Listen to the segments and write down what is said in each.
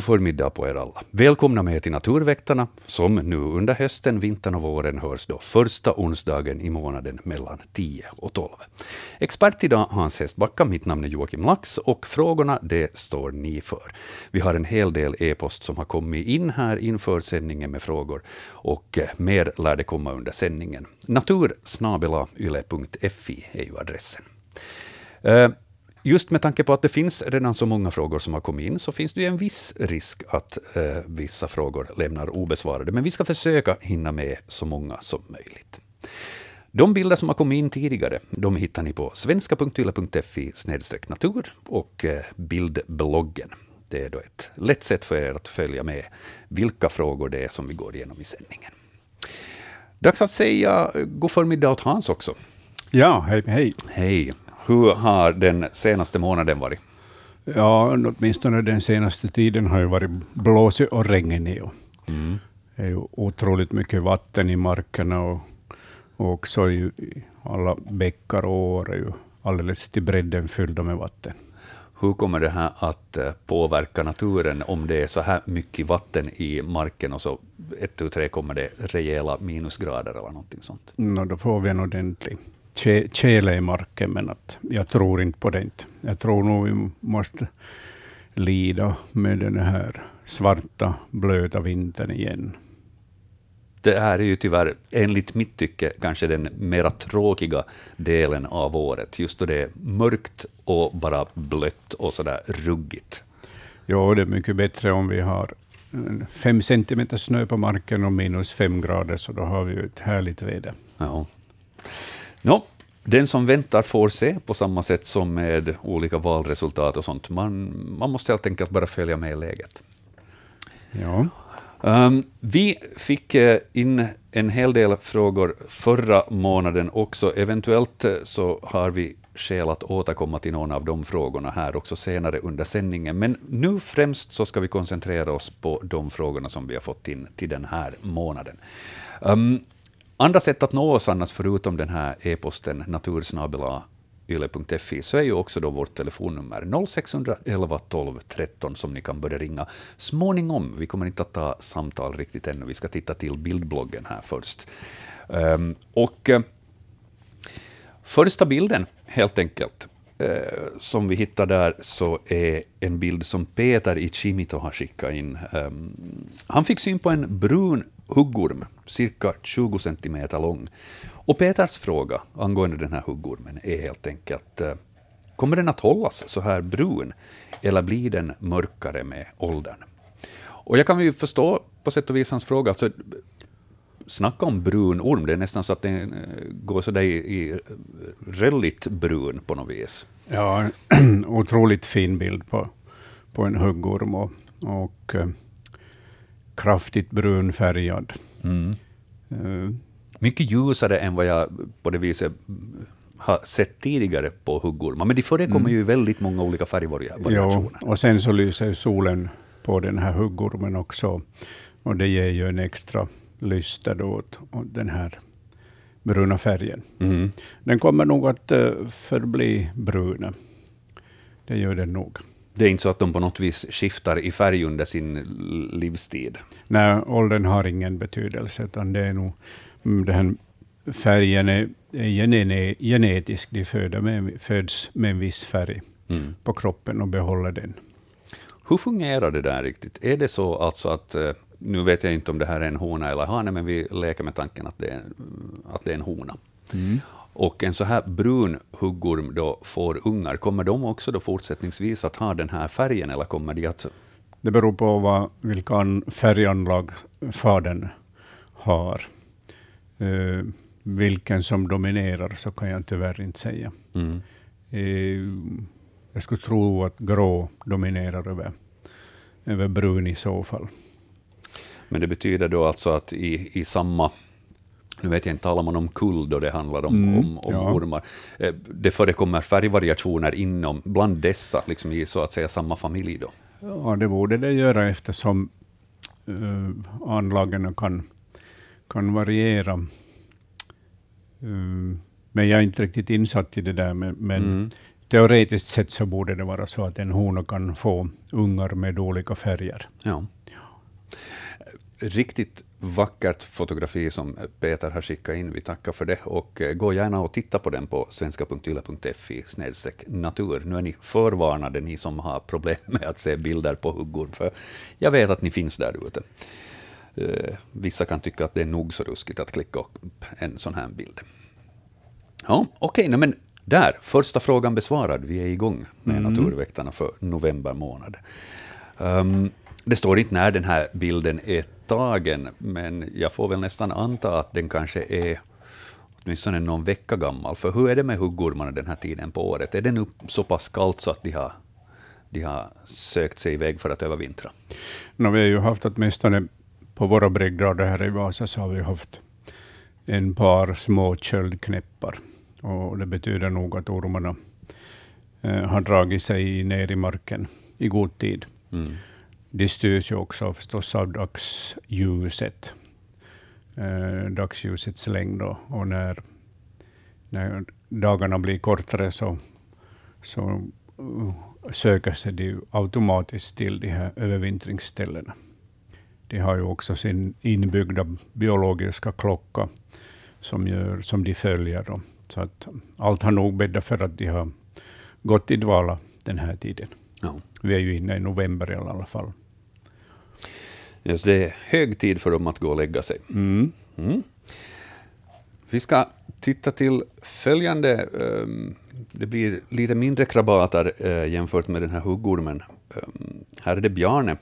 God förmiddag på er alla. Välkomna med till Naturväktarna, som nu under hösten, vintern och våren hörs då första onsdagen i månaden mellan 10 och 12. Expert idag Hans Hestbacka, mitt namn är Joakim Lax och frågorna det står ni för. Vi har en hel del e-post som har kommit in här inför sändningen med frågor och eh, mer lär det komma under sändningen. natursnabelayle.fi är ju adressen. Uh, just med tanke på att det finns redan så många frågor som har kommit in, så finns det ju en viss risk att eh, vissa frågor lämnar obesvarade. Men vi ska försöka hinna med så många som möjligt. De bilder som har kommit in tidigare, de hittar ni på svenska.yle.fi natur och eh, bildbloggen. Det är då ett lätt sätt för er att följa med vilka frågor det är som vi går igenom i sändningen. Dags att säga god förmiddag åt Hans också. Ja, hej, hej. Hej. Hur har den senaste månaden varit? Ja, åtminstone den senaste tiden har ju varit blåsig och regnig. Mm. Det är ju otroligt mycket vatten i markerna och, och också i alla bäckar och år är ju alldeles till bredden fyllda med vatten. Hur kommer det här att eh, påverka naturen om det är så här mycket vatten i marken och så ett, tu, tre kommer det rejäla minusgrader eller någonting sånt? No, då får vi en ordentlig tjäle i marken, men att jag tror inte på det. Inte. Jag tror nog vi måste lida med den här svarta, blöta vintern igen. Det här är ju tyvärr, enligt mitt tycke, kanske den mera tråkiga delen av året, just då det är mörkt och bara blött och sådär ruggigt. Ja, det är mycket bättre om vi har fem centimeter snö på marken och minus fem grader, så då har vi ju ett härligt väder. Ja. No, den som väntar får se, på samma sätt som med olika valresultat och sånt. Man, man måste helt enkelt bara följa med i läget. Ja. Um, vi fick uh, in en hel del frågor förra månaden också. Eventuellt uh, så har vi skäl att återkomma till någon av de frågorna här också senare under sändningen. Men nu främst så ska vi koncentrera oss på de frågorna som vi har fått in till den här månaden. Um, Andra sätt att nå oss annars, förutom den här e-posten natursnabelayle.fi, så är ju också då vårt telefonnummer 0611 12 13 som ni kan börja ringa småningom. Vi kommer inte att ta samtal riktigt ännu, vi ska titta till bildbloggen här först. Um, och uh, första bilden, helt enkelt, uh, som vi hittar där, så är en bild som Peter i Chimito har skickat in. Um, han fick syn på en brun huggorm, cirka 20 centimeter lång. Och Peters fråga angående den här huggormen är helt enkelt, eh, kommer den att hållas så här brun, eller blir den mörkare med åldern? Och jag kan ju förstå på sätt och vis hans fråga, alltså, snacka om brun orm, det är nästan så att den eh, går så där i, i rälligt brun på något vis. Ja, otroligt fin bild på, på en huggorm. Och, och eh, kraftigt brunfärgad. Mm. Uh, Mycket ljusare än vad jag på det viset har sett tidigare på huggormar, men de förekommer mm. ju i väldigt många olika färgvariationer. Ja, och sen så lyser solen på den här huggormen också, och det ger ju en extra lyster då åt, åt den här bruna färgen. Mm. Den kommer nog att uh, förbli brun. Det gör den nog. Det är inte så att de på något vis skiftar i färg under sin livstid? Nej, åldern har ingen betydelse, utan det är nog mm, den färgen är, genetisk. De med, föds med en viss färg mm. på kroppen och behåller den. Hur fungerar det där riktigt? Är det så alltså att, eh, nu vet jag inte om det här är en hona eller hane, men vi leker med tanken att det är, att det är en hona. Mm. Och en så här brun huggorm då får ungar, kommer de också då fortsättningsvis att ha den här färgen, eller kommer de att... Det beror på vad, vilka färganlag fadern har. Uh, vilken som dominerar så kan jag tyvärr inte säga. Mm. Uh, jag skulle tro att grå dominerar över, över brun i så fall. Men det betyder då alltså att i, i samma nu vet jag inte, talar man om kull då det handlar om, mm, om, om ja. ormar. Eh, det förekommer färgvariationer inom, bland dessa, liksom i så att säga samma familj då? Ja, det borde det göra eftersom uh, anlagen kan, kan variera. Uh, men jag är inte riktigt insatt i det där, men, men mm. teoretiskt sett så borde det vara så att en hona kan få ungar med olika färger. Ja. Riktigt vackert fotografi som Peter har skickat in. Vi tackar för det. Och eh, gå gärna och titta på den på svenska.yle.fi natur. Nu är ni förvarnade, ni som har problem med att se bilder på huggor, för jag vet att ni finns där ute. Uh, vissa kan tycka att det är nog så ruskigt att klicka upp en sån här bild. Ja, Okej, okay, men där, första frågan besvarad. Vi är igång med mm. Naturväktarna för november månad. Um, det står inte när den här bilden är tagen, men jag får väl nästan anta att den kanske är åtminstone någon vecka gammal. För hur är det med huggormarna den här tiden på året? Är det nu så pass kallt så att de har, de har sökt sig iväg för att övervintra? No, vi har ju haft åtminstone på våra breddgrader här i Vasa så har vi haft en par små köldknäppar. Och det betyder nog att ormarna eh, har dragit sig ner i marken i god tid. Mm. De styrs ju också förstås av dagsljuset, eh, dagsljusets längd. Och, och när, när dagarna blir kortare så, så uh, söker sig de automatiskt till de här övervintringsställena. De har ju också sin inbyggda biologiska klocka som, gör, som de följer. Då. Så att allt har nog bäddat för att de har gått i dvala den här tiden. Ja. Vi är ju inne i november i alla fall. Just det är hög tid för dem att gå och lägga sig. Mm. Mm. Vi ska titta till följande. Um, det blir lite mindre krabater uh, jämfört med den här huggormen. Um, här är det Bjarne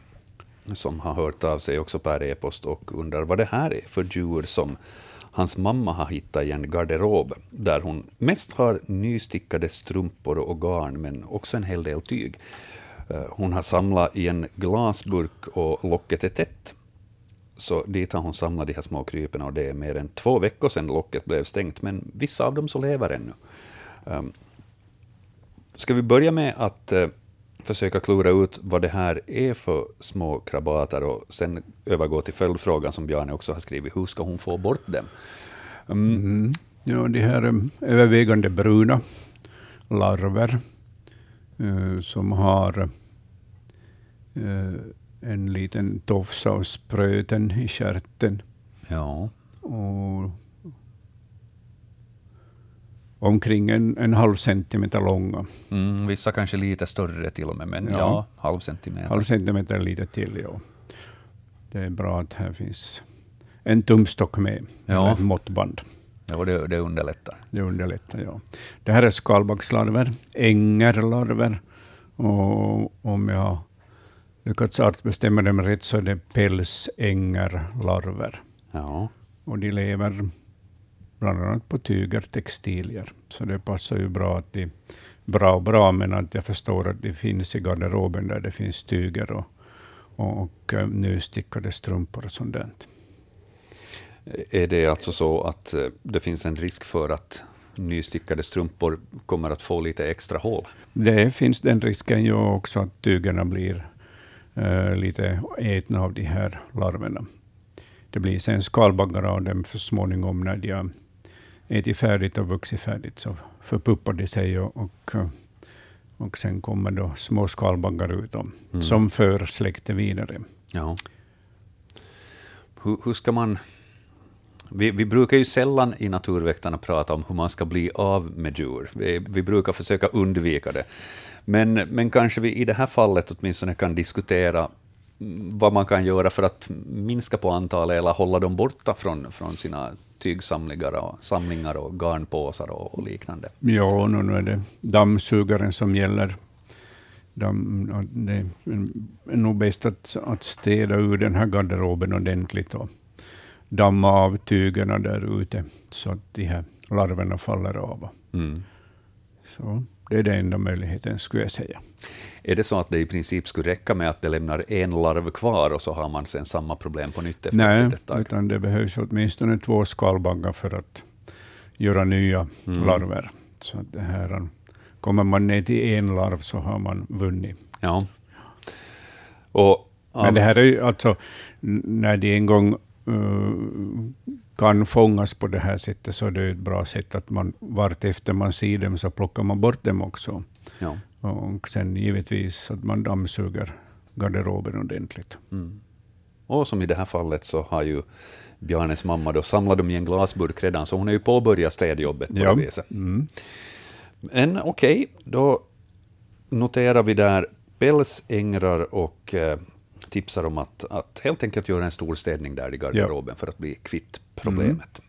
som har hört av sig också per e-post och undrar vad det här är för djur som hans mamma har hittat i en garderob där hon mest har nystickade strumpor och garn, men också en hel del tyg. Eh, hon har samlat i en glasburk och locket är tätt. Så dit har hon samlat de här små krypen och det är mer än två veckor sedan locket blev stängt, men vissa av dem så lever ännu. Ehm, ska vi börja med att eh, försöka klura ut vad det här är för små krabater och sen övergå till följdfrågan som Bjarne också har skrivit, hur ska hon få bort dem? Mm. mm. Ja, de här eh, övervägande bruna larver som har uh, en liten tofs av spröten i stjärten. Ja. Och omkring en, en halv centimeter långa. Mm, vissa kanske lite större till och med, men ja, ja halv centimeter. Halv centimeter lite till, ja. Det är bra att här finns en tumstock med, ja. ett måttband. Ja, det, det underlättar. Det underlättar, ja. Det här är skalbaggslarver, ängerlarver. Och om jag lyckats artbestämma dem rätt så är det pälsängerlarver. Ja. Och de lever bland annat på tyger, textilier. Så det passar ju bra att de bra och bra, men att jag förstår att de finns i garderoben där det finns tyger och, och, och eh, nystickade strumpor och sånt. Är det alltså så att eh, det finns en risk för att nystickade strumpor kommer att få lite extra hål? Det finns den risken ju också, att tygerna blir uh, lite ätna av de här larverna. Det blir sen skalbaggar av dem så småningom när de har ätit färdigt och vuxit färdigt, så förpuppar de sig och, och, och sen kommer då små skalbaggar ut dem, mm. som för släktet vidare. Ja. Hur, hur ska man... Vi, vi, brukar ju sällan i Naturväktarna prata om hur man ska bli av med djur. Vi, vi brukar försöka undvika det. Men, men kanske vi i det här fallet åtminstone kan diskutera vad man kan göra för att minska på antalet eller hålla dem borta från, från sina tygsamlingar och, samlingar och garnpåsar och, och liknande. Ja, nu är det dammsugaren som gäller. Damm, det är nog bäst att, att städa ur den här garderoben ordentligt och damma av tygerna där ute så att de här larverna faller av. Mm. Så det är den enda möjligheten, skulle jag säga. Är det så att det i princip skulle räcka med att det lämnar en larv kvar och så har man sen samma problem på nytt efter Nej, ett tag? utan det behövs åtminstone två skalbaggar för att göra nya mm. larver. Så det här, kommer man ner till en larv så har man vunnit. Ja. Och, Men det här är ju alltså, när de en gång kan fångas på det här sättet, så är det ett bra sätt att man vartefter man ser dem så plockar man bort dem också. Ja. Och sen givetvis att man dammsuger garderoben ordentligt. Mm. Och som i det här fallet så har ju Bjarnes mamma då samlat dem i en glasburk redan, så hon har ju påbörjat städjobbet på Ja. det viset. Mm. Men okej, då noterar vi där pälsängrar och eh, tipsar om att, att helt enkelt göra en stor städning där i garderoben för att bli kvitt problemet.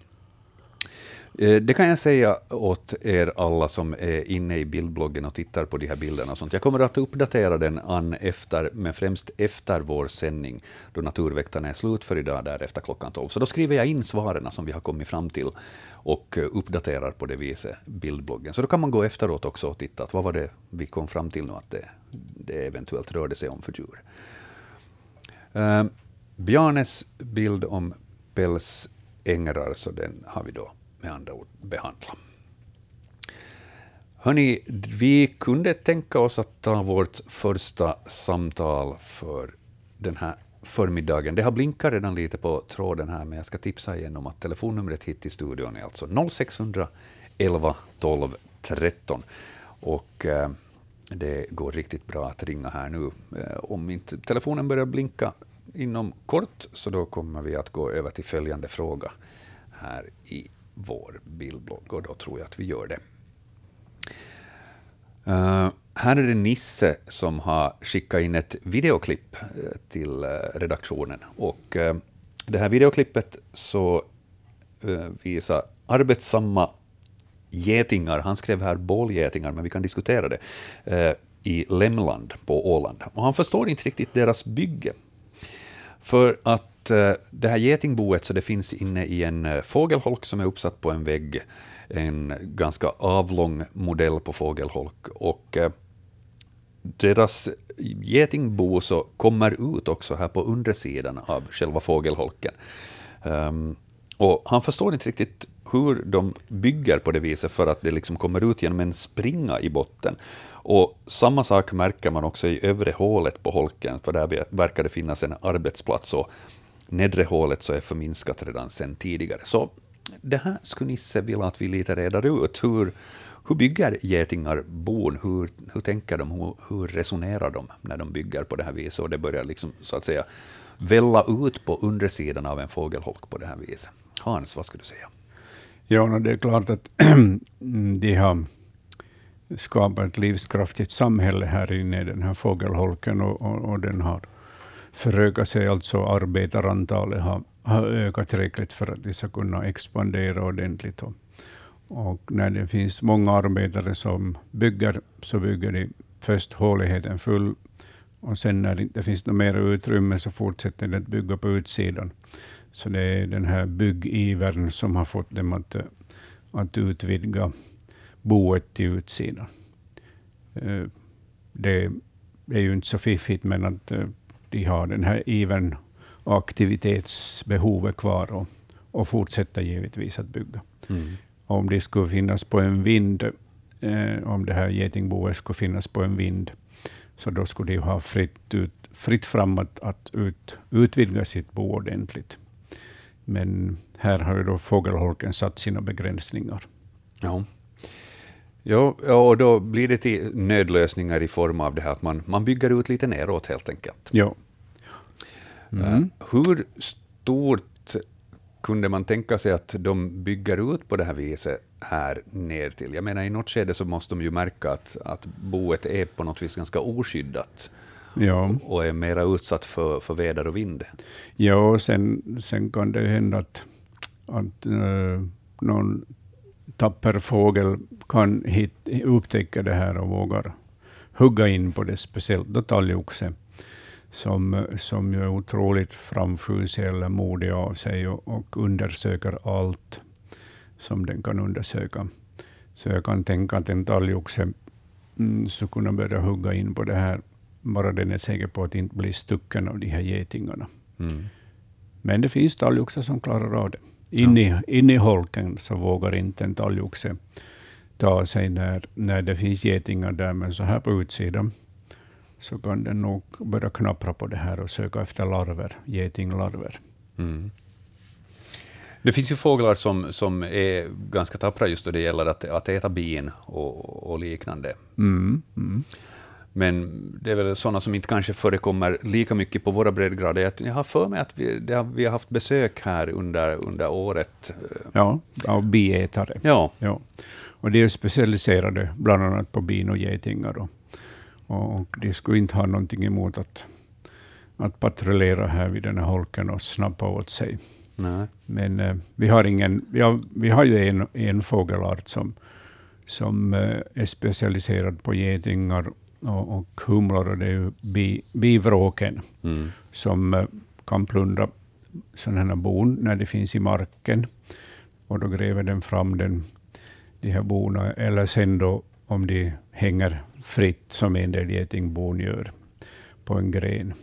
Eh, Det kan jag säga åt er alla som är inne i bildbloggen och tittar på de här bilderna. Och sånt. Jag kommer att uppdatera den an efter, men främst efter vår sändning, då Naturväktarna är slut för idag, där efter klockan 12. Så då skriver jag in svaren som vi har kommit fram till och eh, uppdaterar på det viset bildbloggen. Så då kan man gå efteråt också och titta, att vad var det vi kom fram till nu att det, det eventuellt rörde sig om för djur. Uh, Bjarnes bild om pälsängrar, så den har vi då med andra ord behandlat. Hörni, vi kunde tänka oss att ta vårt första samtal för den här förmiddagen. Det har blinkat redan lite på tråden här, men jag ska tipsa igen om att telefonnumret hit till studion är alltså 0611 12 13. Och eh, det går riktigt bra att ringa här nu. Eh, om inte telefonen börjar blinka inom kort, så då kommer vi att gå över till följande fråga här i vår bildblogg, och då tror jag att vi gör det. Uh, här är det Nisse som har skickat in ett videoklipp eh, till redaktionen. Och uh, det här videoklippet så visar arbetsamma getingar, han skrev här bålgetingar, men vi kan diskutera det, eh, i Lemland på Åland. Och han förstår inte riktigt deras bygge. För att eh, det här getingboet så det finns inne i en eh, fågelholk som är uppsatt på en vägg, en ganska avlång modell på fågelholk. Och deras getingbo så kommer ut också här på undersidan av själva fågelholken. Um, och han förstår inte riktigt hur de bygger på det viset för att det liksom kommer ut genom en springa i botten. Och samma sak märker man också i övre hålet på holken, för där verkar det finnas en arbetsplats. Och nedre hålet så är förminskat redan sedan tidigare. Så det här skulle Nisse vilja att vi lite reder ut. Hur, hur bygger getingar bon? Hur, hur tänker de? Hur, hur resonerar de när de bygger på det här viset? Och det börjar liksom, så att säga välla ut på undersidan av en fågelholk på det här viset. Hans, vad skulle du säga? Ja, det är klart att de har skapat ett livskraftigt samhälle här inne i den här fågelholken och, och, och den har förökat sig, alltså arbetarantalet har, har ökat tillräckligt för att de ska kunna expandera ordentligt. Och, och när det finns många arbetare som bygger, så bygger de först håligheten full, och sen när det inte finns något mer utrymme så fortsätter de att bygga på utsidan. Så det är den här byggivern som har fått dem att, att utvidga boet till utsidan. Det är ju inte så fiffigt, men att de har den här ivern och aktivitetsbehovet kvar och, och fortsätter givetvis att bygga. Mm. Om det skulle finnas på en vind, eh, om det här getingboet skulle finnas på en vind, så då skulle de ha fritt, ut, fritt fram att, att ut, utvidga sitt bo ordentligt. Men här har ju då fågelholken satt sina begränsningar. Ja. Ja, och då blir det till nödlösningar i form av det här att man, man bygger ut lite neråt helt enkelt. Ja. Mm. Hur stort kunde man tänka sig att de bygger ut på det här viset här ner till? Jag menar, i något skede så måste de ju märka att, att boet är på något vis ganska oskyddat ja. och är mera utsatt för, för väder och vind. Ja, och sen, sen kan det hända att, att uh, någon tapper fågel kan hit, upptäcka det här och vågar hugga in på det, speciellt talgoxe, som, som är otroligt framfusig eller modig av sig och, och undersöker allt som den kan undersöka. Så jag kan tänka att en talgoxe mm, skulle kunna börja hugga in på det här, bara den är säker på att inte bli stucken av de här getingarna. Mm. Men det finns talgoxar som klarar av det. In i, in i holken så vågar inte en talgoxe ta sig när, när det finns getingar där, men så här på utsidan så kan den nog börja knappra på det här och söka efter larver, getinglarver. Mm. Det finns ju fåglar som, som är ganska tappra just då det gäller att, att äta bin och, och liknande. Mm, mm. Men det är väl sådana som inte kanske förekommer lika mycket på våra breddgrader. Jag- har för mig att vi, har, vi har haft besök här under, under året. Ja, av biätare. Ja, Ja. Och de är specialiserade bland annat på bin och getingar. Och, och de skulle inte ha någonting emot att, att patrullera här vid den här holken och snappa åt sig. nej. Men eh, vi, har ingen, vi, har, vi har ju en, en fågelart som, som eh, är specialiserad på getingar och, och humlor, och det är ju bi, bivråken Mm. som eh, kan plundra sådana här bon när de finns i marken. Och då gräver den fram den, de här bona, eller sen då om de hänger fritt, som en del getingbon gör, på en gren.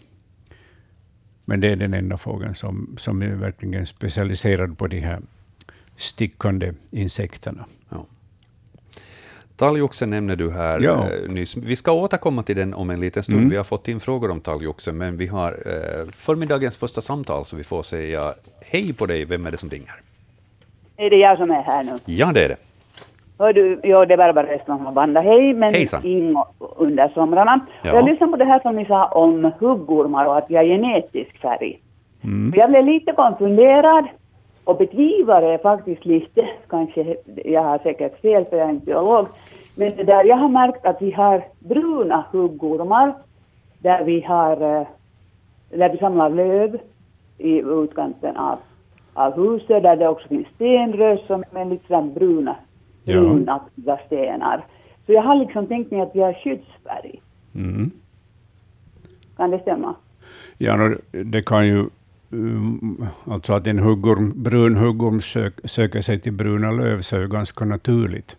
Men det är den enda fågeln som, som är verkligen specialiserad på de här stickande insekterna. Talgoxen nämnde du här Ja. eh, nyss. Vi ska återkomma till den om en liten stund. Mm. Vi har fått in frågor om talgoxen, men vi har eh, förmiddagens första samtal, så vi får säga hej på dig. Vem är det som ringer? Är det jag som är här nu? Ja, det är det. Hör du, ja, det är Barbara Östman från Vanda. Hej, men Hejsan. Ingo under somrarna. Ja. Jag lyssnade på det här som ni sa om huggormar och att vi har genetisk färg. Mm. Jag blev lite konfunderad och betvivlar det faktiskt lite. Kanske, jag har säkert fel för jag är inte biolog. Men det där, jag har märkt att vi har bruna huggormar där vi har eh, där vi samlar löv i utkanten av, av huset där det också finns stenrös som med lite sådär bruna, Ja. brunaktiga stenar. Så jag har liksom tänkt mig att vi har skyddsfärg. Mm. Kan det stämma? Ja, det kan ju... um, Alltså att en huggorm, brun huggorm sök, söker sig till bruna löv så är ju ganska naturligt.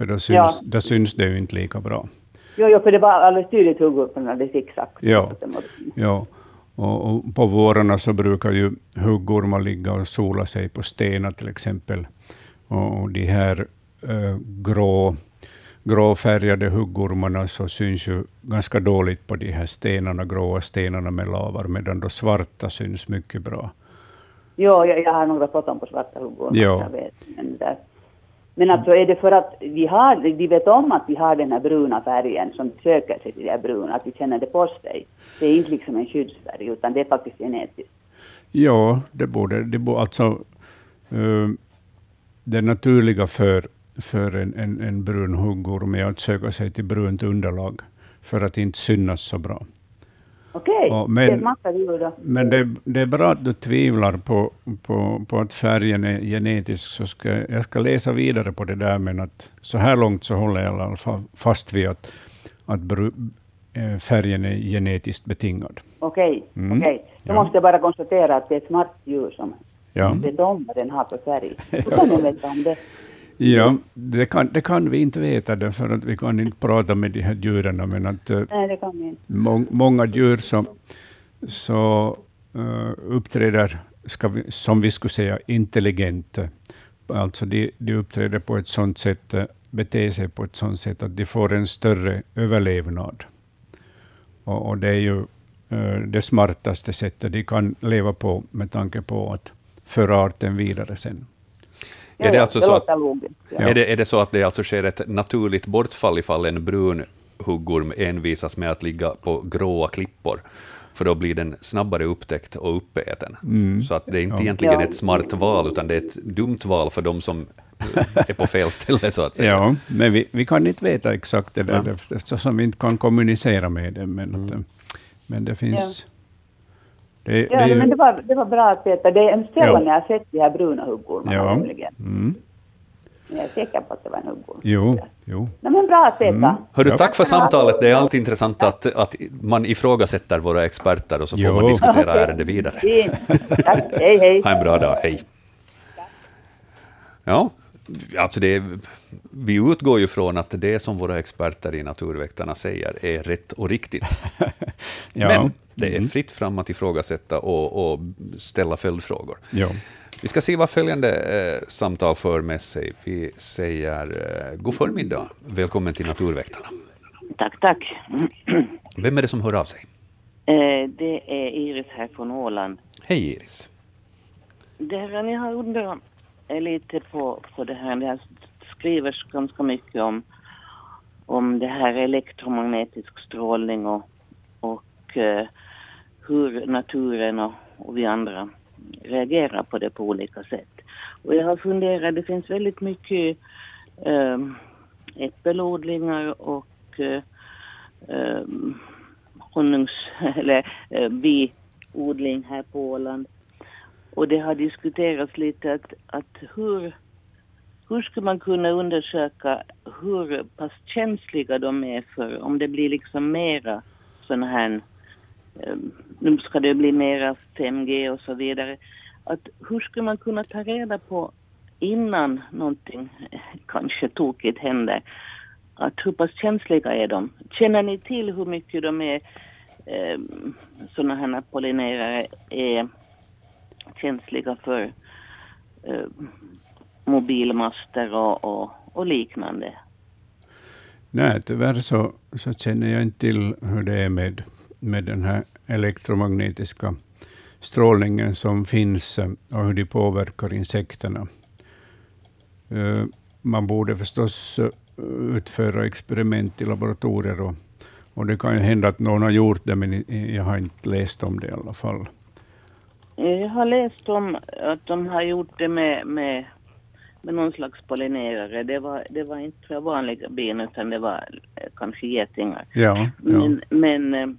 För då syns, Ja. då syns det ju inte lika bra. Jo, jo, för det var alldeles tydligt huggormarna, det zigzag. Ja. Ja, och, och på vårarna så brukar ju huggormar ligga och sola sig på stenar till exempel. Och, och de här eh, grå, gråfärgade huggormarna så syns ju ganska dåligt på de här stenarna, gråa stenarna med lavar, medan då svarta syns mycket bra. Jo, jag, jag har några foton på svarta huggormar. Ja. Jag vet, men, där men alltså är det för att vi har, de vet om att vi har den här bruna färgen som söker sig till det här bruna, att vi känner det på sig. Det är inte liksom en skyddsfärg, utan det är faktiskt genetiskt. Ja, det borde, det borde alltså uh, det naturliga för, för en, en, en brun huggorm är att söka sig till brunt underlag för att inte synas så bra. Okej, Ja, det men- då. Men det, det är bra att du tvivlar på, på, på att färgen är genetisk, så ska, jag ska läsa vidare på det där, men att så här långt så håller jag i alla fall fast vid att, att bru, eh, färgen är genetiskt betingad. Okej, Mm. okej. Då Ja. måste jag bara konstatera att det är ett smart djur som Ja, vad den har för färg. Hur kan de veta om det? Ja det, kan, det kan vi inte veta, därför att vi kan inte prata med de här djuren, men att eh, Nej, det kan vi inte. Mång, många djur som så, eh, uppträder, vi, som vi skulle säga, intelligent. Alltså de, de uppträder på ett sådant sätt, eh, beter sig på ett sådant sätt att de får en större överlevnad. Och, och det är ju eh, det smartaste sättet de kan leva på med tanke på att föra arten vidare sen. Är det Ja, alltså det så att- logiskt. Ja. Ja. Är, det, är det så att det alltså sker ett naturligt bortfall ifall en brun huggorm envisas med att ligga på gråa klippor? För då blir den snabbare upptäckt och uppäten. Så att det är inte Ja. egentligen Ja. ett smart val, utan det är ett dumt val för de som är på fel ställe, så att säga. Ja, men vi, vi kan inte veta exakt det där, Ja. eftersom vi inte kan kommunicera med dem. Men, att, eh, men det finns... Det, det Ja, är ju- men det var, det var bra att veta. Det är en Ja. sällan jag har sett de här bruna huggormarna Ja. nämligen. Mm. Jag är säker på att det var en huggorm. Jo, jo. Nej, men bra att veta. Mm. Hörru, Ja. tack för samtalet. Det är alltid intressant att, att man ifrågasätter våra experter och så får Jo. man diskutera ärendet vidare. Hej, hej. Ha en bra dag, hej. Ja, alltså det vi utgår ju från att det som våra experter i Naturväktarna säger är rätt och riktigt. Ja. Men det är Mm. fritt fram att ifrågasätta och, och ställa följdfrågor. Ja. Vi ska se vad följande eh, samtal för med sig. Vi säger eh, god förmiddag. Välkommen till Naturväktarna. Tack, tack. Vem är det som hör av sig? Eh, Det är Iris här från Åland. Hej Iris. det här jag har undrat är lite på, på det här, det skrivs ganska mycket om, om det här elektromagnetisk strålning och, och eh, hur naturen och, och vi andra reagerar på det på olika sätt. Och jag har funderat, det finns väldigt mycket eh, äppelodlingar och eh, ehm, honungs eller eh, biodling här på Åland. Och det har diskuterats lite att, att hur, hur ska man kunna undersöka hur pass känsliga de är för om det blir liksom mera sådana här, ehm, nu ska det bli mera 5G och så vidare. Att hur ska man kunna ta reda på innan någonting kanske tokigt händer, att hur pass känsliga är de? Känner ni till hur mycket de är, eh, sådana här pollinerare är känsliga för eh, mobilmaster och, och, och, liknande? Nej, tyvärr så, så känner jag inte till hur det är med, med den här elektromagnetiska strålningen som finns eh, och hur de påverkar insekterna. Eh, man borde förstås eh, utföra experiment i laboratorier och, och det kan ju hända att någon har gjort det, men jag har inte läst om det i alla fall. Jag har läst om att de har gjort det med, med, med någon slags pollinerare. Det var, det var inte vanliga bin utan det var kanske getingar. Ja, ja. Men, men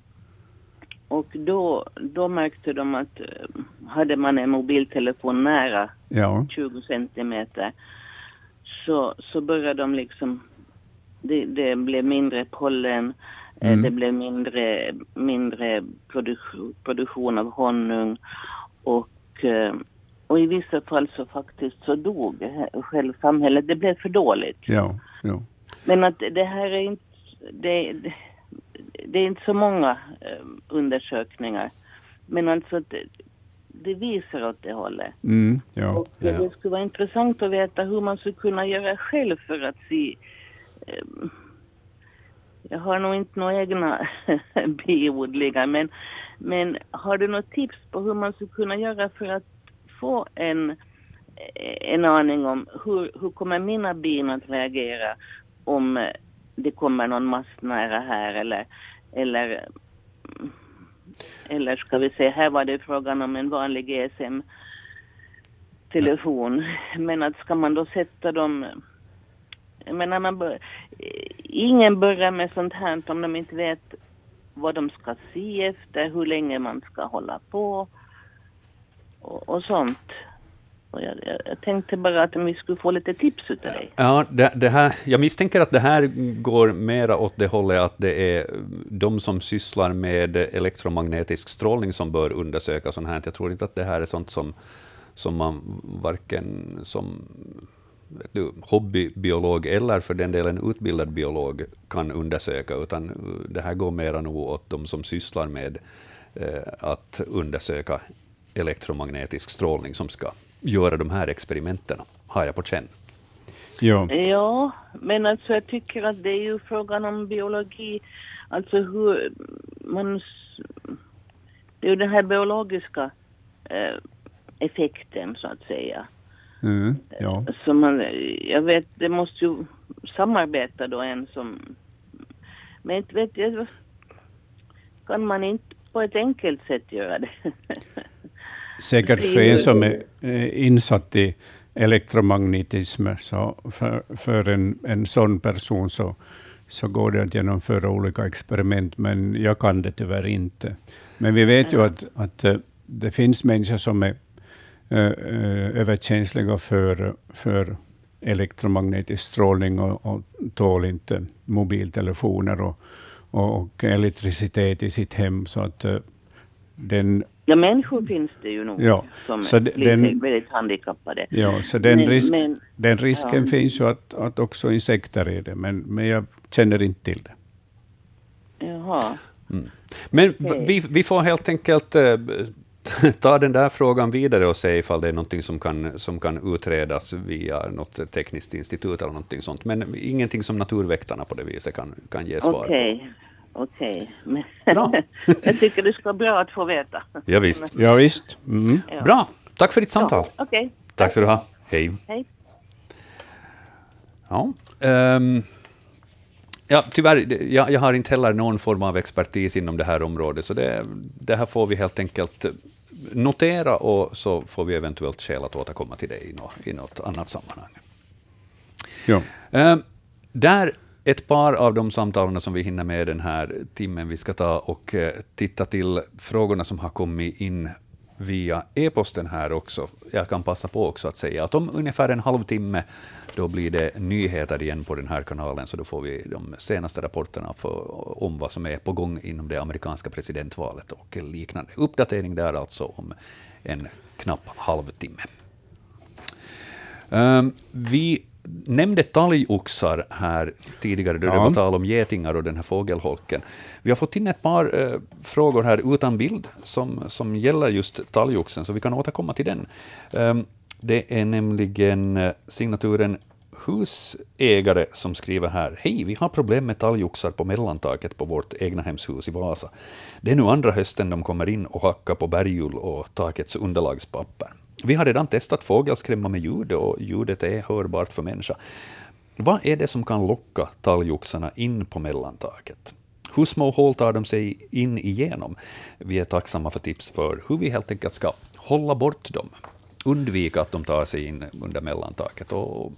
och då, då märkte de att hade man en mobiltelefon nära ja. 20 centimeter så, så började de liksom, det, det blev mindre pollen, eh, mm. det blev mindre, mindre produktion, produktion av honung och, eh, och i vissa fall så faktiskt så dog själva samhället. Det blev för dåligt. Ja, ja. Men att det här är inte, det, det, det är inte så många eh, undersökningar. Men alltså det, det visar åt det hållet. Mm, ja, och ja. det skulle vara intressant att veta hur man skulle kunna göra själv för att se eh, jag har nog inte några egna biodlingar men, men har du något tips på hur man skulle kunna göra för att få en, en aning om hur, hur kommer mina bin att reagera om det kommer någon mast nära här eller, eller eller ska vi säga, här var det frågan om en vanlig GSM-telefon. Men att ska man då sätta dem... Jag menar, man bör, ingen börjar med sånt här om de inte vet vad de ska se efter, hur länge man ska hålla på och, och sånt. Jag, jag, jag, tänkte bara att vi skulle få lite tips av dig. Ja, det, det, här, jag misstänker att det här går mera åt det hållet att det är de som sysslar med elektromagnetisk strålning som bör undersöka sånt här. Jag tror inte att det här är sånt som, som man varken som du, hobbybiolog eller för den delen utbildad biolog kan undersöka, utan det här går mera nog åt de som sysslar med eh, att undersöka elektromagnetisk strålning som ska göra de här experimenten, har jag på känn. Ja. ja, men alltså jag tycker att det är ju frågan om biologi, alltså hur man... Det är ju den här biologiska eh, effekten så att säga. Mm, ja. Så man, jag vet, det måste ju samarbeta då en som... Men inte vet jag, kan man inte på ett enkelt sätt göra det? säkert för en som är insatt i elektromagnetism, så för, för en, en sån person så, så går det att genomföra olika experiment, men jag kan det tyvärr inte. Men vi vet ju att, att eh, det finns människor som är överkänsliga för, för elektromagnetisk strålning och, och tål inte mobiltelefoner och, och, och elektricitet i sitt hem. Så att den Ja, människor finns det ju nog ja, som så blir den, väldigt handikappade. Ja, så den, men, risk, men, den risken ja. finns ju att, att också insekter är det, men, men jag känner inte till det. Jaha. Mm. Men okay. vi, vi får helt enkelt ta den där frågan vidare och se ifall det är någonting som kan, som kan utredas via något tekniskt institut eller någonting sånt. Men ingenting som naturväktarna på det viset kan, kan ge svar okay. på. Okej. Okay. jag tycker det ska vara bra att få veta. Ja, visst. Ja, visst. Mm. Ja. Bra. Tack för ditt samtal. Ja, Okej. Tack ska du ha. Hej. Hej. Ja, ehm, ja, tyvärr, jag, jag har inte heller någon form av expertis inom det här området, så det, det här får vi helt enkelt notera och så får vi eventuellt skäl att återkomma till det i, nå, i något annat sammanhang. Ja. Ehm, där ett par av de samtalen som vi hinner med den här timmen. Vi ska ta och eh, titta till frågorna som har kommit in via e-posten här också. Jag kan passa på också att säga att om ungefär en halvtimme då blir det nyheter igen på den här kanalen, så då får vi de senaste rapporterna för, om vad som är på gång inom det amerikanska presidentvalet och liknande. Uppdatering där alltså om en knapp halvtimme. Um, vi nämnde talgoxar här tidigare, då det Ja. var tal om getingar och den här fågelholken. Vi har fått in ett par eh, frågor här utan bild som, som gäller just talgoxen, så vi kan återkomma till den. Um, det är nämligen eh, signaturen husägare som skriver här. Hej, vi har problem med talgoxar på mellantaket på vårt egna hemshus i Vasa. Det är nu andra hösten de kommer in och hackar på bergull och takets underlagspapper. Vi har redan testat fågelskrämma med ljud och ljudet är hörbart för människa. Vad är det som kan locka talgoxarna in på mellantaket? Hur små hål tar de sig in igenom? Vi är tacksamma för tips för hur vi helt enkelt ska hålla bort dem. Undvika att de tar sig in under mellantaket. Och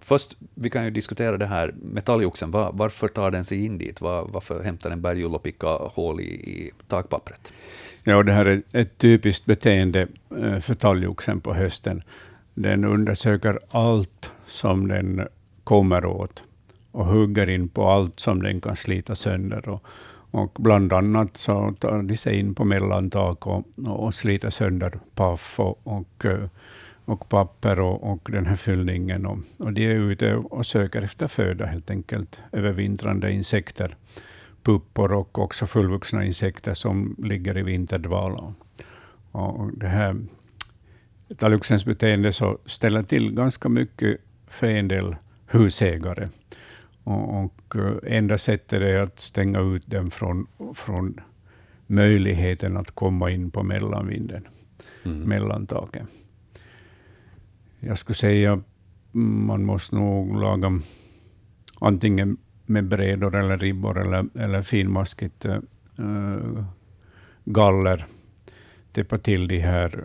först, vi kan ju diskutera det här med talgoxen. Var, varför tar den sig in dit? Var, varför hämtar den bergull och pickar hål i, i takpappret? Ja, det här är ett typiskt beteende eh, för talgoxen på hösten. Den undersöker allt som den kommer åt och hugger in på allt som den kan slita sönder. Och, och bland annat så tar de sig in på mellantak och, och sliter sönder paff och, och, eh, och papper och, och den här fyllningen. Och, och de är ute och söker efter föda helt enkelt, övervintrande insekter puppor och också fullvuxna insekter som ligger i vinterdvala. Och det här talgoxens beteende så ställer till ganska mycket för en del husägare. Och, och eh, enda sättet är att stänga ut dem från, från möjligheten att komma in på mellanvinden, Mm. mellantaket. Jag skulle säga man måste nog laga antingen med brädor eller ribbor eller, eller finmaskigt äh, galler. Täppa till de här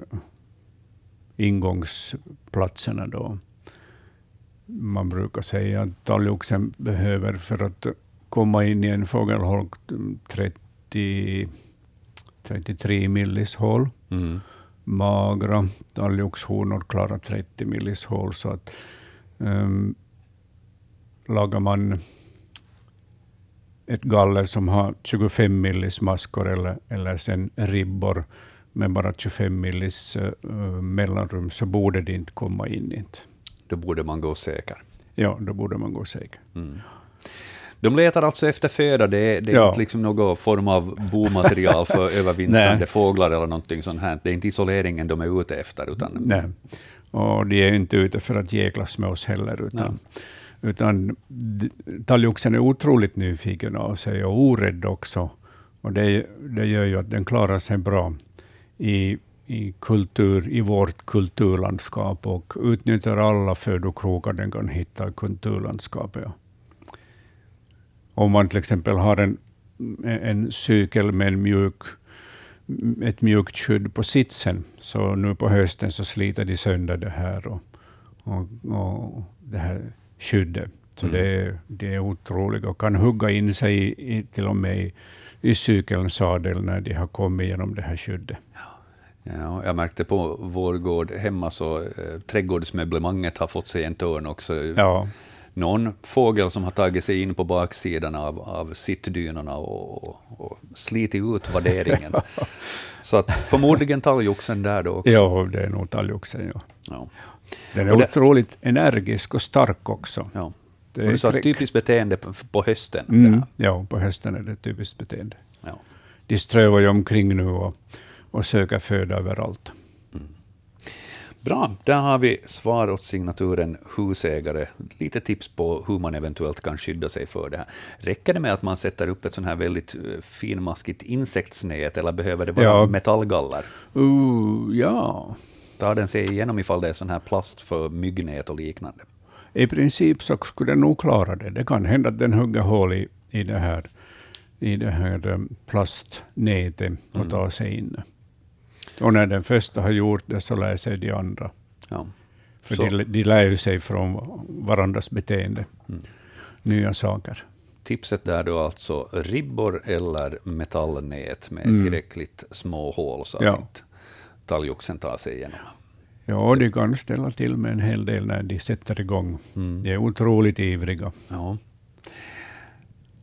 ingångsplatserna. Då. Man brukar säga att talgoxen behöver för att komma in i en fågelholk 30, 33 millis hål. Mm. Magra talgoxhonor klarar 30 millis hål. Så att, um, lagar man ett galler som har 25 millis maskor eller, eller sen ribbor med bara 25 millis uh, mellanrum så borde det inte komma in. Inte. Då borde man gå säker. Ja, då borde man gå säker. Mm. De letar alltså efter föda, det är, det är Ja. inte liksom någon form av bomaterial för övervintrande Nej. fåglar eller någonting sånt här. Det är inte isoleringen de är ute efter. Utan, Nej. Och de är inte ute för att jäklas med oss heller. Utan, utan talgoxen är otroligt nyfiken av sig och orädd också. Och det, det gör ju att den klarar sig bra i, i, kultur, i vårt kulturlandskap och utnyttjar alla födokrokar den kan hitta i kulturlandskapet. Ja. Om man till exempel har en, en cykel med en mjuk, ett mjukt skydd på sitsen, så nu på hösten så sliter de sönder det här och, och, och det här skyddet. Så Mm. det, är, det är otroligt och kan hugga in sig i, i, till och med i, i cykelns sadel när de har kommit igenom det här skyddet. Ja, jag märkte på vår gård hemma så eh, trädgårdsmöblemanget har fått sig en törn också. Ja, Någon fågel som har tagit sig in på baksidan av, av sittdynorna och, och, och slitit ut värderingen. så att förmodligen talgoxen där då också. ja det är nog talgoxen. Ja. Ja. Den är Och det- otroligt energisk och stark också. Ja. Det Och du sa är- typiskt beteende på, på hösten. det Mm, ja, på hösten är det typiskt beteende. Ja. De strövar ju omkring nu och, och söker föda överallt. Bra, där har vi svar åt signaturen husägare. Lite tips på hur man eventuellt kan skydda sig för det här. Räcker det med att man sätter upp ett sånt här väldigt eh, finmaskigt insektsnät, eller behöver det vara Ja. metallgaller? Uh, ja, Tar den sig igenom ifall det är sån här plast för myggnät och liknande? i princip så skulle den nog klara det. Det kan hända att den hugger hål i, i det här, i det här eh, plastnätet och tar sig in. Och när den första har gjort det så lär sig de andra. Ja. För Så- de, de lär ju sig från varandras beteende. Nya saker. Tipset där då alltså ribbor eller metallnät med Mm. tillräckligt små hål så att Ja. inte talgoxen tar sig igenom. Ja, de kan ställa till med en hel del när de sätter igång. De är otroligt ivriga. Ja.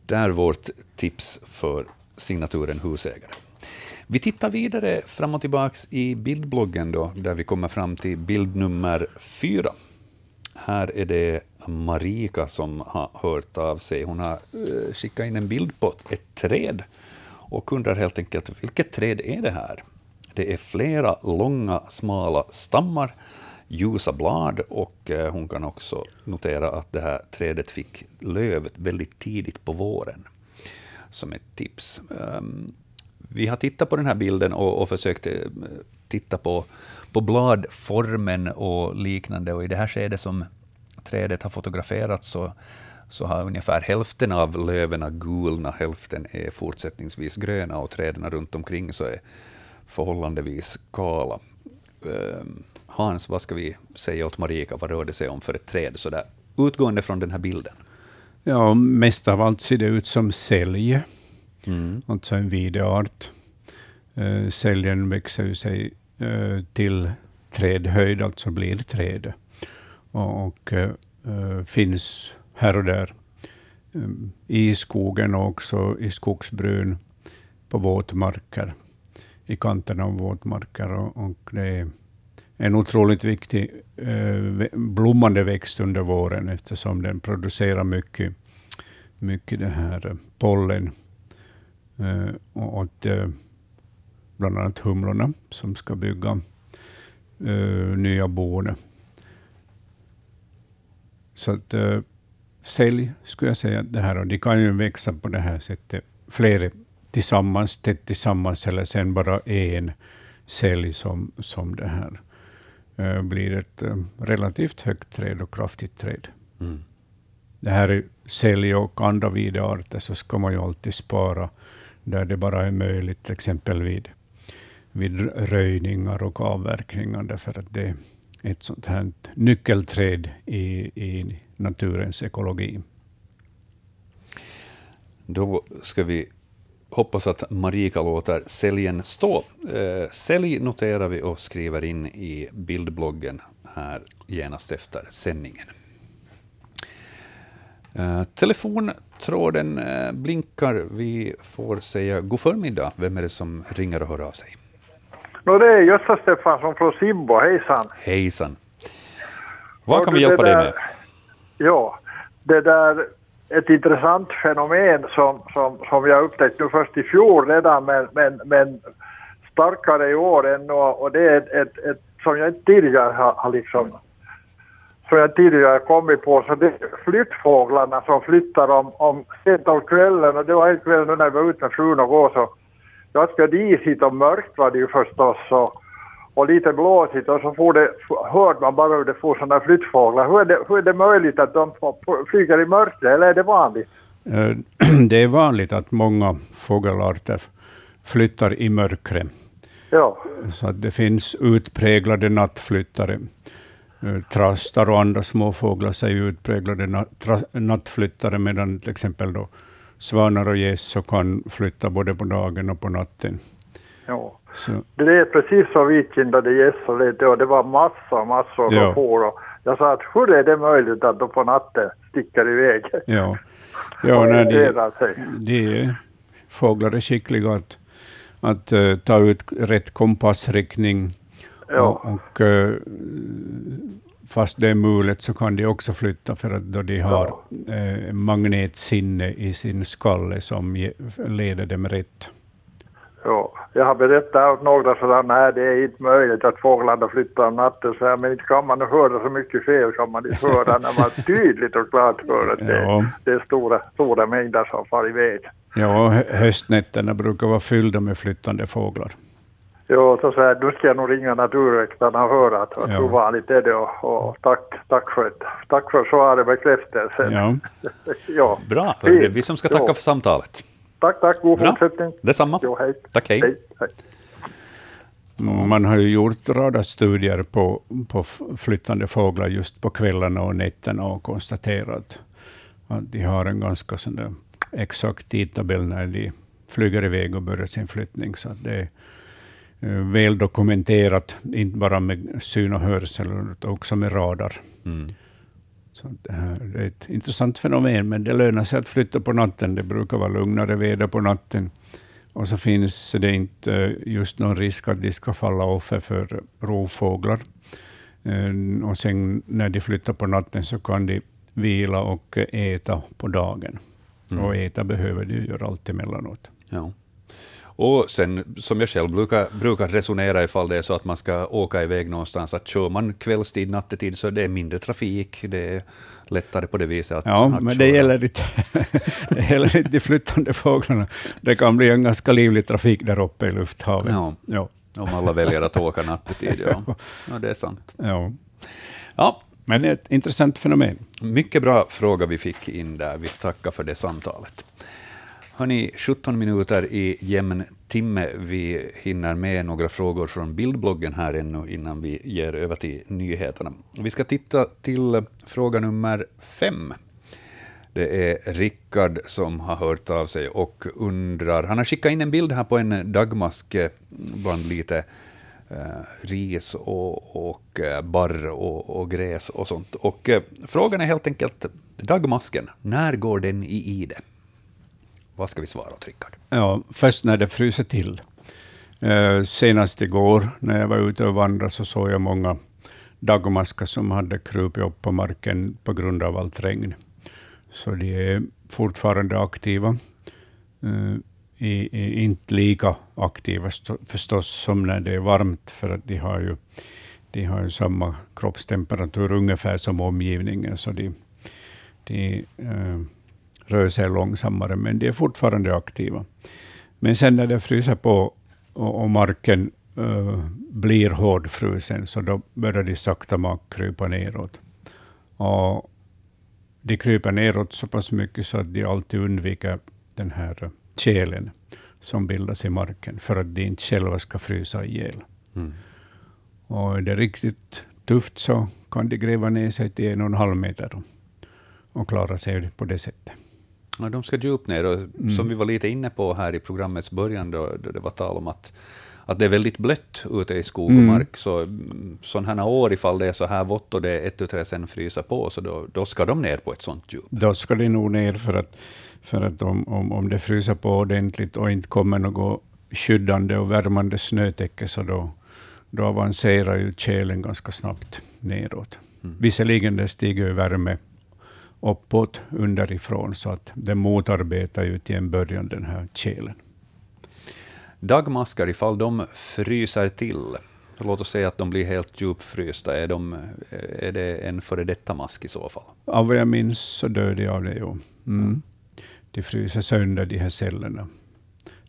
Där vårt tips för signaturen husägare. Vi tittar vidare fram och tillbaka i bildbloggen då, där vi kommer fram till bild nummer fyra. Här är det Marika som har hört av sig. Hon har eh, skickat in en bild på ett träd och undrar helt enkelt vilket träd är det här? Det är flera långa, smala stammar, ljusa blad och eh, hon kan också notera att det här trädet fick löv väldigt tidigt på våren, som ett tips. Ehm, vi har tittat på den här bilden och, och försökt eh, titta på, på bladformen och liknande, och i det här skedet som trädet har fotograferats så, så har ungefär hälften av löven gulna, hälften är fortsättningsvis gröna och träden runt omkring så är förhållandevis kala. Ehm, Hans, vad ska vi säga åt Marika, vad rör det sig om för ett träd så där, utgående från den här bilden? Ja, mest av allt ser det ut som sälj, Mm. alltså en videart. Uh, säljen växer ju sig eh, till trädhöjd, alltså blir träd. Och, och eh, finns här och där um, i skogen och också i skogsbrun på våtmarker, i kanten av våtmarker. Och, och det är en otroligt viktig eh, blommande växt under våren eftersom den producerar mycket, mycket det här eh, pollen eh, och åt eh, bland annat humlorna som ska bygga eh, nya bon. Så att eh, sälj skulle jag säga det här och de kan ju växa på det här sättet flera tillsammans, tätt tillsammans eller sen bara en sälj som, som det här eh, blir ett eh, relativt högt träd och kraftigt träd. Mm. Det här är sälj och andra videarter så ska man ju alltid spara där det bara är möjligt, till exempel vid, vid röjningar och avverkningar, därför att det är ett sånt här nyckelträd i, i naturens ekologi. Då ska vi hoppas att Marika låter säljen stå. Eh, sälj noterar vi och skriver in i bildbloggen här genast efter sändningen. Eh, telefontråden eh, blinkar. Vi får säga god förmiddag. Vem är det som ringer och hör av sig? Nå, det är Gösta Stefansson från Sibbo, hejsan. Hejsan. Vad kan vi hjälpa dig med? Ja, det där ett intressant fenomen som, som, som jag upptäckte nu först i fjol redan, men, men, men starkare i år än och, och det är ett, ett, ett som jag inte tidigare har, har liksom som jag tidigare kommit på, så det är flyttfåglarna som flyttar om, om sent om kvällen. Och det var en kväll nu när vi var ute med frun och gå så ganska disigt och mörkt var det ju förstås och, och lite blåsigt och så får det, hörde man bara hur det får sådana flyttfåglar. Hur är, det, hur är det möjligt att de flyger i mörkret eller är det vanligt? Eh, Det är vanligt att många fågelarter flyttar i mörkret. Ja, Så att det finns utpräglade nattflyttare. Eh, Trastar och andra småfåglar är utpräglade nattflyttare, medan till exempel då svanar och gäss kan flytta både på dagen och på natten. ja. Så, Det är precis som vitkindade gässor lite och det var massor, massor Ja. for och jag sa att hur är det möjligt att de på natten sticker iväg? ja. Ja, och när de, orienterar sig? de är, fåglar är skickliga att, att eh, ta ut rätt kompassriktning. Ja. Och, och, eh, fast det är mulet så kan de också flytta för att då de har eh, magnetsinne i sin skalle som leder dem rätt. Ja, jag har berättat åt några sådana, nej det är inte möjligt att fåglarna flyttar om natten, så här, men inte kan man höra så mycket fel kan man inte höra när man tydligt och klart hör att det, Ja. det är stora, stora mängder som far iväg. Ja, hö- höstnätterna brukar vara fyllda med flyttande fåglar. Ja, så säger nu ska jag nog ringa naturväktarna och höra att, Ja. hur vanligt är det och, och tack, tack, för, tack för svaret bekräftelsen. Ja. ja. Bra, är det Fint. vi som ska tacka Ja. för samtalet. Tack, tack, god Bra. fortsättning. Detsamma. Jo, hej. Tack, hej. hej, hej. Man har ju gjort radarstudier på, på flyttande fåglar just på kvällarna och nätterna och konstaterat att de har en ganska sån där exakt tidtabell när de flyger iväg och börjar sin flyttning. Så att det är eh, väl dokumenterat, inte bara med syn och hörsel, utan också med radar. Mm. Så det, här det är ett intressant fenomen, men det lönar sig att flytta på natten. Det brukar vara lugnare väder på natten. Och så finns det inte just någon risk att de ska falla offer för rovfåglar. Eh, Och sen när de flyttar på natten så kan de vila och äta på dagen. Mm. Och äta behöver de ju göra allt emellanåt. Ja. Och sen, som jag själv brukar, brukar resonera ifall det är så att man ska åka iväg någonstans, att kör man kvällstid, nattetid, så det är mindre trafik, det är lättare på det viset att, Ja, att men det gäller, inte, det gäller inte de flyttande fåglarna. Det kan bli en ganska livlig trafik där uppe i lufthavet. Ja. Ja, Om alla väljer att åka nattetid, ja. ja det är sant. ja. Ja, Men det är ett intressant fenomen. mycket bra fråga vi fick in där, vi tackar för det samtalet. Hörni, 17 minuter i jämn timme. Vi hinner med några frågor från bildbloggen här ännu innan vi ger över till nyheterna. Vi ska titta till fråga nummer fem. Det är Rickard som har hört av sig och undrar. Han har skickat in en bild här på en dagmask bland lite eh, ris och, och eh, barr och, och gräs och sånt. Och eh, frågan är helt enkelt, dagmasken, när går den i ide? Vad ska vi svara åt Rickard? Ja, först när det fryser till. Eh, senast igår när jag var ute och vandrade så såg jag många dagmaskar som hade krupit upp på marken på grund av allt regn. Så de är fortfarande aktiva. Eh, i, i, inte lika aktiva st- förstås som när det är varmt, för att de har ju, de har ju samma kroppstemperatur ungefär som omgivningen, så de, de eh, rör sig långsammare, men de är fortfarande aktiva. Men sen när det fryser på och, och marken eh, blir hårdfrusen, så då börjar de sakta mak krypa neråt. Och de kryper neråt så pass mycket så att de alltid undviker den här kelen som bildas i marken, för att de inte själva ska frysa ihjäl. Mm. Och är det riktigt tufft så kan de gräva ner sig till en och en halv meter och klara sig på det sättet. Ja, de ska djupt ner, och som vi var lite inne på här i programmets början, då, då det var tal om att, att det är väldigt blött ute i skog och Mm. mark, så mm, sådana här år, ifall det är så här vått och det är ett tu tre sen fryser på, så då, då ska de ner på ett sånt djup. Då ska de nog ner för att, för att om, om, om det fryser på ordentligt och inte kommer något skyddande och värmande snötäcke, så då, då avancerar ju kelen ganska snabbt neråt. Mm. Visserligen det stiger ju värme uppåt underifrån, så att det motarbetar ju till en början den här kelen. Dagmaskar, ifall de fryser till, låt oss säga att de blir helt djupfrysta, är, de, är det en före detta mask i så fall? Av vad jag minns så dör de av det, jo. Mm. De fryser sönder de här cellerna.